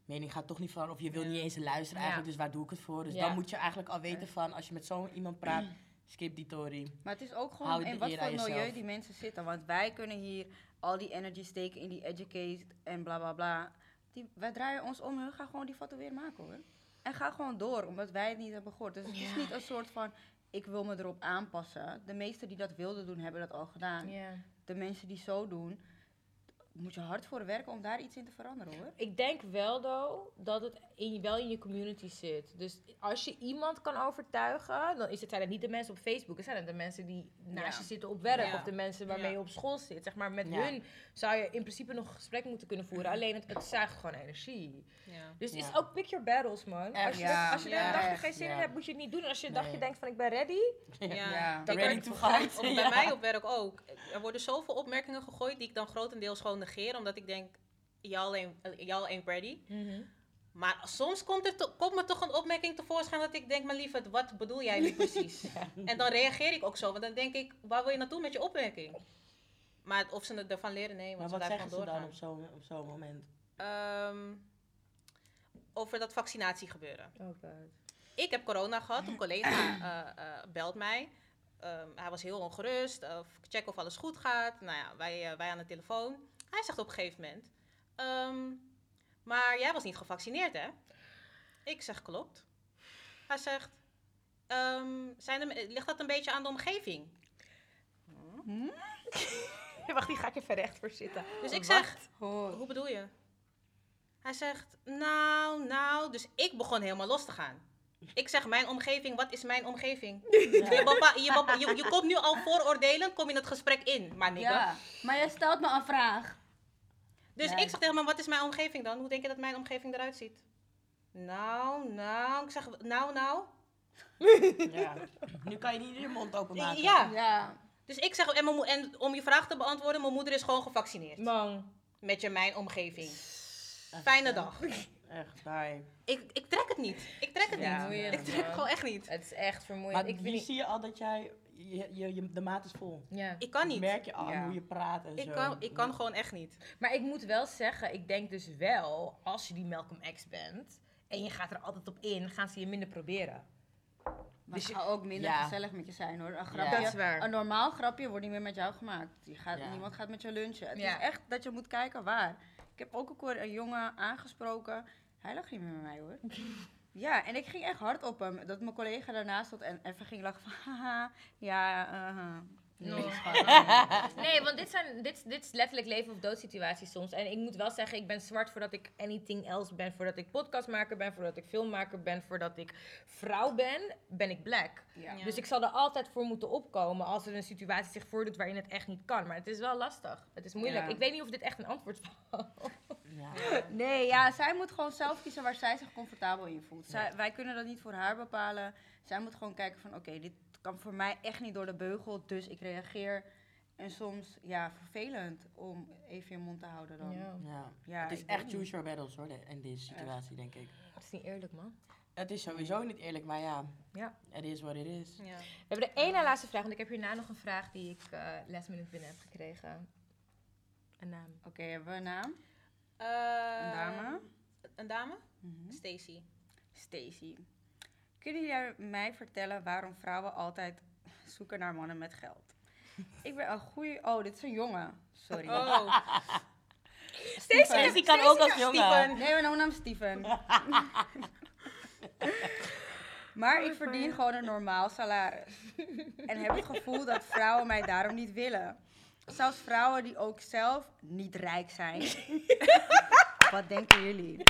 Mening gaat toch niet van, of je wil niet eens luisteren eigenlijk, dus waar doe ik het voor? Dus Ja. dan moet je eigenlijk al weten van, als je met zo'n iemand praat, skip die tory. Maar het is ook gewoon in wat voor milieu jezelf. die mensen zitten. Want wij kunnen hier al die energy steken in die educate en bla bla bla. Die, wij draaien ons om we gaan gewoon die foto weer maken hoor. En ga gewoon door, omdat wij het niet hebben gehoord. Dus het is niet een soort van, ik wil me erop aanpassen. De meesten die dat wilden doen, hebben dat al gedaan. Ja. De mensen die zo doen, moet je hard voor werken om daar iets in te veranderen hoor. Ik denk wel, though, dat het in, wel in je community zit. Dus als je iemand kan overtuigen, dan is het, zijn het niet de mensen op Facebook. Het zijn het de mensen die naast Ja. je zitten op werk. Ja. Of de mensen waarmee Ja. je op school zit. Zeg maar, met Ja. hun zou je in principe nog gesprek moeten kunnen voeren. Alleen het, het zuigt gewoon energie. Ja. Dus het is ook pick your battles, man. Echt. Als je, Ja. dat- als je er Ja, een dagje echt. geen zin in hebt, moet je het niet doen. En als je een Nee. dagje denkt van ik ben ready, Ja. Ja. dan Ready to fight. Of bij Ja. mij op werk ook. Er worden zoveel opmerkingen gegooid die ik dan grotendeels gewoon negeer. Omdat ik denk, y'all ain't, y'all ain't ready. Maar soms komt, er to- komt me toch een opmerking tevoorschijn dat ik denk, mijn lieverd, wat bedoel jij nu precies? En dan reageer ik ook zo. Want dan denk ik, waar wil je naartoe met je opmerking? Maar of ze het ervan leren, nee. Maar Want wat ze zeggen ze dan op zo'n op zo'n moment? Ehm, over dat vaccinatiegebeuren. Oh god. Ik heb corona gehad. Een collega eh, eh, belt mij. Ehm, hij was heel ongerust. Of check of alles goed gaat. Nou ja, wij, eh, wij aan de telefoon. Hij zegt op een gegeven moment... ehm, maar jij was niet gevaccineerd, hè? Ik zeg, klopt. Hij zegt... ehm, zijn er, ligt dat een beetje aan de omgeving? Wacht, die ga ik even recht voor zitten. Dus ik zeg, hoe bedoel je? Hij zegt, nou, nou. Dus ik begon helemaal los te gaan. Ik zeg, mijn omgeving, wat is mijn omgeving? Je, je, je, je komt nu al vooroordelen, kom in het gesprek in, maar nigga. Ja, maar jij stelt me een vraag. Dus ik zeg tegen hem, wat is mijn omgeving dan? Hoe denk je dat mijn omgeving eruit ziet? Nou, nou. Ik zeg, nou, nou. Ja. Nu kan je niet je mond openmaken. Ja. Ja. Dus ik zeg, en, en om je vraag te beantwoorden, mijn moeder is gewoon gevaccineerd. Man. Met je mijn omgeving. Echt, Fijne dag. Echt, bye. Ik, ik trek het niet. Ik trek het Ja, niet. ja, Ik trek het gewoon echt niet. Het is echt vermoeiend. Maar ik niet... zie je al dat jij, je, je, je- de maat is vol. Ja. Ik kan niet. merk je al Ja. hoe je praat en Ik zo. kan, ik kan gewoon echt niet. Maar ik moet wel zeggen, ik denk dus wel, als je die Malcolm X bent en je gaat er altijd op in, gaan ze je minder proberen. Maar Dus je- gaan ook minder Ja. gezellig met je zijn hoor. Een, Ja. grapje, Dat is waar. een normaal grapje wordt niet meer met jou gemaakt. Je gaat, Ja. Niemand gaat met je lunchen. Het Ja. is echt dat je moet kijken waar. Ik heb ook een keer een jongen aangesproken. Hij lag niet meer met mij hoor. Ja, en ik ging echt hard op hem. Dat mijn collega daarnaast stond en even ging lachen van haha. Ja, uh No. schat. Nee, want dit, zijn, dit, dit is letterlijk leven of dood situaties soms. En ik moet wel zeggen, ik ben zwart voordat ik anything else ben. Voordat ik podcastmaker ben, voordat ik filmmaker ben, voordat ik vrouw ben, ben ik black. Ja. Ja. Dus ik zal er altijd voor moeten opkomen als er een situatie zich voordoet waarin het echt niet kan. Maar het is wel lastig. Het is moeilijk. Ja. Ik weet niet of dit echt een antwoord was. Ja. Nee, ja, zij moet gewoon zelf kiezen waar zij zich comfortabel in voelt. Zij, wij kunnen dat niet voor haar bepalen. Zij moet gewoon kijken van, oké, dit kan voor mij echt niet door de beugel, dus ik reageer. En soms, ja, vervelend om even je mond te houden dan. Ja. Ja. Ja, het is echt choose your battles hoor, in deze situatie denk ik. Het is niet eerlijk, man. Het is sowieso niet eerlijk, maar ja, Ja. het is wat het is. Ja. We hebben de ene laatste vraag, want ik heb hierna nog een vraag die ik eh last minute binnen heb gekregen. Een naam. Oké, hebben we een naam? Eh, Een dame? Een dame? Mhm. Stacy. Stacy. Kunnen jullie mij vertellen waarom vrouwen altijd zoeken naar mannen met geld? Ik ben een goede... Oh, dit is een jongen. Sorry. Oh, Steven. Stacey kan ook als jongen. Steven. Nee, we noemen hem Steven. maar ik verdien gewoon een normaal salaris. En heb het gevoel dat vrouwen mij daarom niet willen. Zelfs vrouwen die ook zelf niet rijk zijn. Wat denken jullie?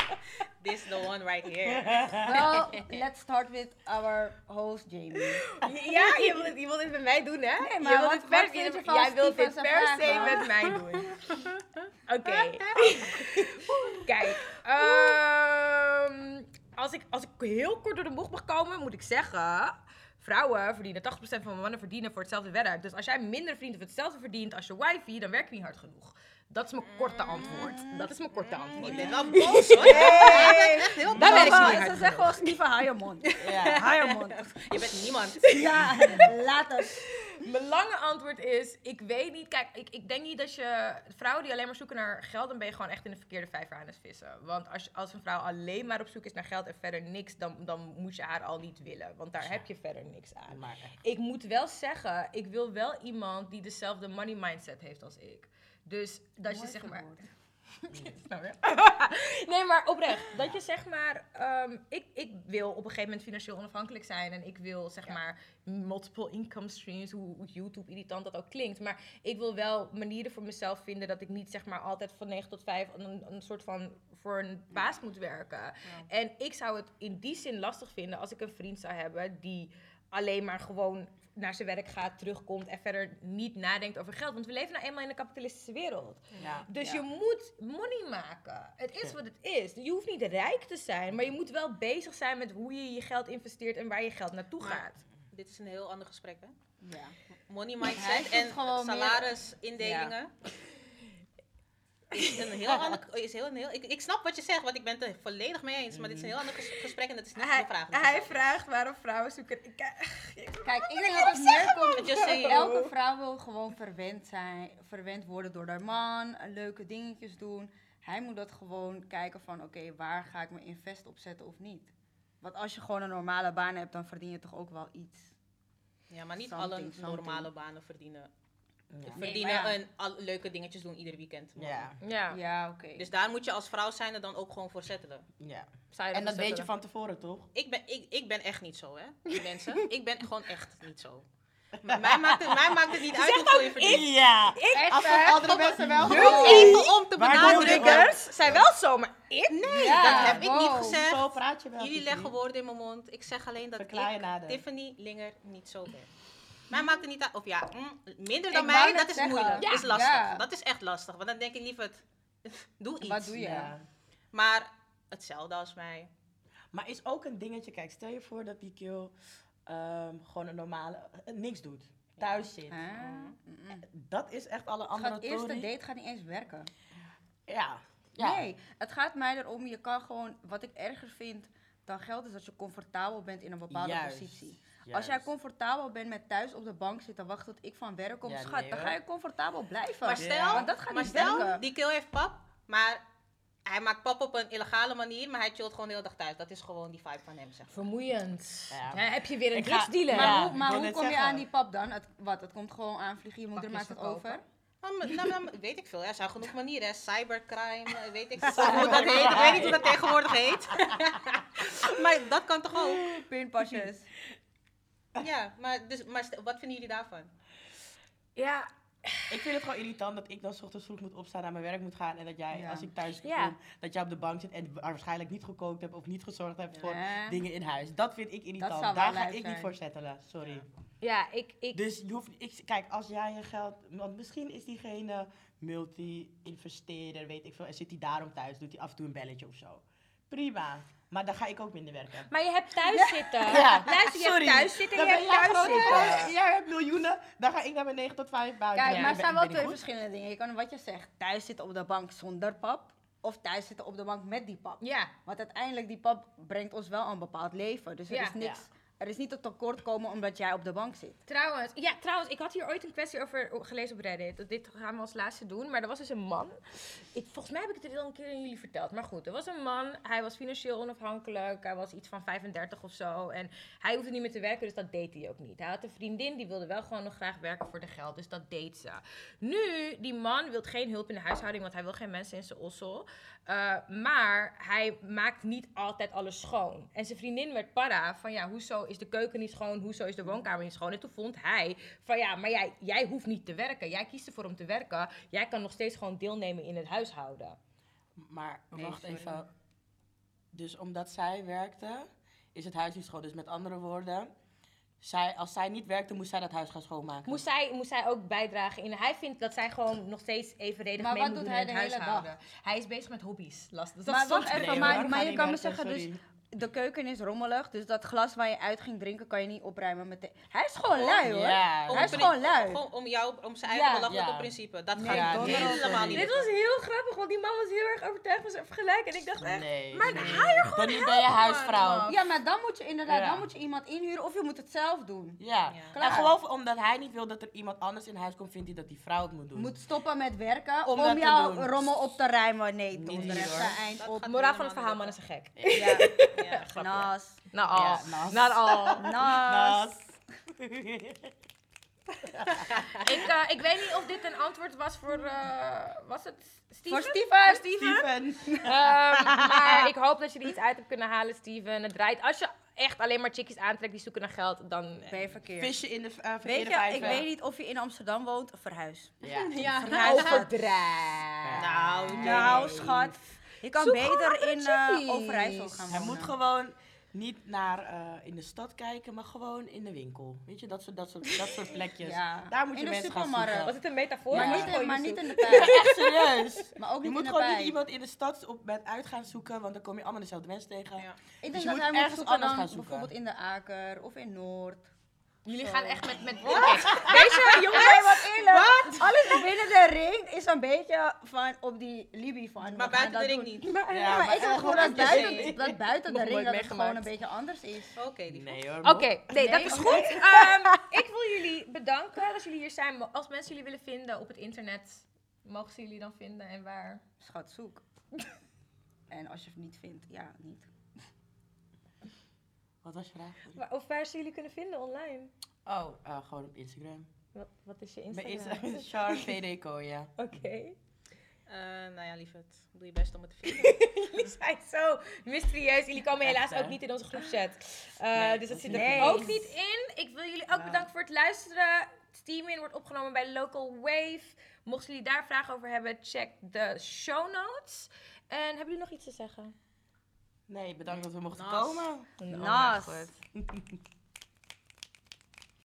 This is the one right here. Well, let's start with our host Jamie. Ja, je wilt, het- je wilt dit met mij doen, hè? Nee, maar je wilt wat- wat per, vind je je- van jij wilt dit per se met mij doen. Oké. Kijk, ehm, als, ik, als ik heel kort door de bocht mag komen, moet ik zeggen... Vrouwen verdienen 80% van mannen verdienen voor hetzelfde werk. Dus als jij minder verdient of hetzelfde verdient als je wifey, dan werk je niet hard genoeg. Dat is mijn korte antwoord. Dat is mijn korte antwoord. Ik ben wel boos hoor. Echt heel Dat boos. werkt niet Ze zeggen Steven, mond. Ja. Je mond. Je bent niemand. Ja, laat het. Mijn lange antwoord is, ik weet niet. Kijk, ik, ik denk niet dat je... Vrouwen die alleen maar zoeken naar geld, dan ben je gewoon echt in de verkeerde vijver aan het vissen. Want als, als een vrouw alleen maar op zoek is naar geld en verder niks, dan, dan moet je haar al niet willen. Want daar heb je verder niks aan. Maar. Ik moet wel zeggen, ik wil wel iemand die dezelfde money mindset heeft als ik. Dus dat je zeg maar... Nee, maar oprecht. Dat je zeg maar... ehm, ik, ik wil op een gegeven moment financieel onafhankelijk zijn. En ik wil zeg maar multiple income streams. Hoe, hoe YouTube irritant dat ook klinkt. Maar ik wil wel manieren voor mezelf vinden... dat ik niet zeg maar altijd van 9 tot 5... een, een soort van voor een baas moet werken. En ik zou het in die zin lastig vinden... als ik een vriend zou hebben die alleen maar gewoon naar zijn werk gaat, terugkomt en verder niet nadenkt over geld. Want we leven nou eenmaal in een kapitalistische wereld. Ja. Dus Ja. je moet money maken. Het is wat het is. Je hoeft niet rijk te zijn, maar je moet wel bezig zijn met hoe je je geld investeert en waar je geld naartoe Maar- gaat. Dit is een heel ander gesprek hè. Ja. Money mindset en salarisindelingen. Is een heel ander, is heel, een heel, ik, ik snap wat je zegt, want ik ben het er volledig mee eens. Maar dit is een heel ander ges- gesprek en dat is niet Hij, de vraag. hij vraagt waarom vrouwen zoeken. Ik- Kijk, ik denk dat het saying. Elke vrouw wil gewoon verwend zijn, verwend worden door haar man, leuke dingetjes doen. Hij moet dat gewoon kijken van, oké, waar ga ik mijn invest op zetten of niet? Want als je gewoon een normale baan hebt, dan verdien je toch ook wel iets. Ja, maar niet Something, alle something. normale banen verdienen. Ja. Verdienen ja. en al, leuke dingetjes doen ieder weekend. Ja. Ja, Ja, oké. Dus daar moet je als vrouw zijn er dan ook gewoon voor settelen. ja. En dat weet je van tevoren, toch? Ik ben, ik, ik ben echt niet zo, hè, die mensen. ik ben gewoon echt niet zo. Maar mij maakt het, mij maakt het niet uit hoeveel je verdient. Ja. Ik Als dat andere mensen wel gewoon... even om te benadrukken. zijn wel zo, maar ik? Nee, Ja, dat heb ik niet gezegd. Zo praat je wel. Jullie leggen woorden in mijn mond. Ik zeg alleen dat Verklaar ik. Tiffany Linger, niet zo ben. Mij maakt het niet uit. Of ja, mm, minder Ik dan wou mij, net dat is zeggen. moeilijk. Ja. is lastig. Ja. Dat is echt lastig. Want dan denk ik liever, doe iets. Wat doe je? Ja. Maar hetzelfde als mij. Maar is ook een dingetje, kijk, stel je voor dat die kill ehm, gewoon een normale, eh, niks doet. Thuis zit. Ah, mm-mm. Dat is echt alle andere Het eerste tory. date gaat niet eens werken. Ja. ja. Nee, het gaat mij erom, je kan gewoon, wat ik erger vind dan geld, is dat je comfortabel bent in een bepaalde Juist. positie. Als jij comfortabel bent met thuis op de bank zitten wachten tot ik van werk kom, Ja, schat, nee, dan ga je comfortabel blijven. Maar stel, Want dat gaat maar niet stel werken. die kill heeft pap, maar hij maakt pap op een illegale manier, maar hij chillt gewoon de hele dag thuis. Dat is gewoon die vibe van hem, zeg. Vermoeiend. Ja. Ja, heb je weer een drugsdealer? Maar Ja, hoe, maar hoe kom je aan die pap dan? Het, wat, het komt gewoon aanvliegen, je moeder maakt het over. Nou, nou, nou, weet ik veel. Er zijn genoeg manieren. hè. Cybercrime, eh, weet ik veel hoe dat heet. Ik weet niet hoe dat tegenwoordig heet. maar dat kan toch ook? Pinpasjes. Ja, maar, dus, maar wat vinden jullie daarvan? Ja, Ik vind het gewoon irritant dat ik dan 's ochtends vroeg moet opstaan, naar mijn werk moet gaan. En dat jij, Ja. als ik thuis kom, Ja. dat jij op de bank zit en waarschijnlijk niet gekookt hebt of niet gezorgd hebt voor Ja. dingen in huis. Dat vind ik irritant. Daar ga ik niet voor settelen. Sorry. ja ik, ik, Dus je hoeft, ik, kijk, als jij je geld, want misschien is diegene multi-investeerder, weet ik veel, en zit hij daarom thuis, doet hij af en toe een belletje of zo. Prima. Maar dan ga ik ook minder werken. Maar je hebt thuis zitten. Ja, Luister, je sorry. hebt thuis zitten Dan je hebt jij thuis groot, zitten. Jij hebt miljoenen, dan ga ik naar mijn 9 tot 5 baan. Kijk, Ja, maar er zijn wel twee goed? verschillende dingen. Je kan wat je zegt, thuis zitten op de bank zonder pap. Of thuis zitten op de bank met die pap. Ja, Want uiteindelijk, die pap brengt ons wel een bepaald leven. Dus er Ja. is niks... Er is niet een tekort komen omdat jij op de bank zit. trouwens. Ja, trouwens, ik had hier ooit een kwestie over gelezen op Reddit. Dat Dit gaan we als laatste doen. Maar er was dus een man. Ik, volgens mij heb ik het al een keer aan jullie verteld. Maar goed, er was een man. Hij was financieel onafhankelijk. Hij was iets van 35 of zo. En hij hoefde niet meer te werken, dus dat deed hij ook niet. Hij had een vriendin, die wilde wel gewoon nog graag werken voor de geld. Dus dat deed ze. Nu, die man wil geen hulp in de huishouding, want hij wil geen mensen in zijn ossel. Uh, maar hij maakt niet altijd alles schoon. En zijn vriendin werd para van ja, hoezo is de keuken niet schoon? Hoezo is de woonkamer niet schoon? En toen vond hij van ja, maar jij, jij hoeft niet te werken. Jij kiest ervoor om te werken. Jij kan nog steeds gewoon deelnemen in het huishouden. Maar Nee, wacht sorry. even. Dus omdat zij werkte, is het huis niet schoon. Dus met andere woorden, zij, als zij niet werkte, moest zij dat huis gaan schoonmaken. Moest zij, moest zij ook bijdragen in. Hij vindt dat zij gewoon nog steeds evenredig Maar mee wat moet doet doen hij in het de hele huishouden. Hij is bezig met hobby's. Lastig. Dat Maar wacht even, maar-. Ga je kan me zeggen, dus-. De keuken is rommelig, dus dat glas waar je uit ging drinken kan je niet opruimen met de... Hij is gewoon lui hoor. Hij is gewoon lui. Gewoon om jou, om zijn eigen Ja. belachelijke Ja. principe. Dat Nee, gaat helemaal niet. Dit was heel grappig, want die man was heel erg overtuigd van zijn vergelijk. En ik dacht echt, Nee. maar nee. hij er gewoon Dan ben je huisvrouw. man. Ja, maar dan moet je inderdaad, Ja. dan moet je iemand inhuren of je moet het zelf doen. Ja. En gewoon omdat hij niet wil dat er iemand anders in huis komt, vindt hij dat die vrouw het moet doen. Moet stoppen met werken Om jouw rommel op te ruimen. Nee, Niet donder hier, even hoor. eind op. gaat Moraal van het verhaal, man is een gek. Ja, Ja. Nas, Nou al. Nas. Not al. nas. ik, eh, ik weet niet of dit een antwoord was voor, eh, was het Steven? Voor Steven. Voor Steven? Steven. Ehm, maar ik hoop dat je er iets uit hebt kunnen halen, Steven. Het draait. Als je echt alleen maar chickies aantrekt die zoeken naar geld, dan... Ben je verkeerd. Visje in de uh, Weet je, ik weet niet of je in Amsterdam woont, verhuis. Ja. Ja, Verhuis. overdrijf. Nou, Nou, schat. Je kan Zoek beter in eh chickies. Overijssel gaan Hij wonen. moet gewoon niet naar eh, in de stad kijken, maar gewoon in de winkel. Weet je, dat soort, dat soort, dat soort plekjes. Ja. Daar moet je In mensen gaan zoeken. Was het een metafoor? Maar, Ja. niet, in, maar je niet in de pijp. Echt serieus. Maar ook Je niet moet in de gewoon niet iemand in de stad op, met uit gaan zoeken, want dan kom je allemaal dezelfde mensen tegen. Ja. Ik Dus denk je dat moet hij moet ergens zoeken anders dan gaan zoeken. bijvoorbeeld in de Aker of in Noord. Jullie gaan echt met... met Deze jongens... Nee, wat eerlijk. Alles binnen de ring is een beetje van op die Libby van. Maar buiten de ring niet. Maar- Ja, maar ik wil gewoon dat buiten, dat buiten de ring dat het gewoon een beetje anders is. Oké. Nee hoor. Oké, nee, dat is goed. Ehm, ik wil jullie bedanken dat jullie hier zijn. Als mensen jullie willen vinden op het internet, mogen ze jullie dan vinden en waar? Schat, zoek. En als je het niet vindt, ja, niet. Wat was je vraag? Waar- Of waar ze jullie kunnen vinden online? Oh, eh, gewoon op Instagram. Wat, wat is je Bij Instagram? Instagram is Char VDco, ja. Oké. Eh, nou ja, lieverd. Doe je best om het te vinden. jullie zijn zo mysterieus. Jullie komen helaas ook niet in onze groepchat. Eh, Nee, dus dat zit er ook niet in. Ik wil jullie ook Nou. bedanken voor het luisteren. Steamin wordt opgenomen bij Local Wave. Mochten jullie daar vragen over hebben, check de show notes. En hebben jullie nog iets te zeggen? Nee, bedankt dat we mochten Nas. komen. Oh, Nas. goed.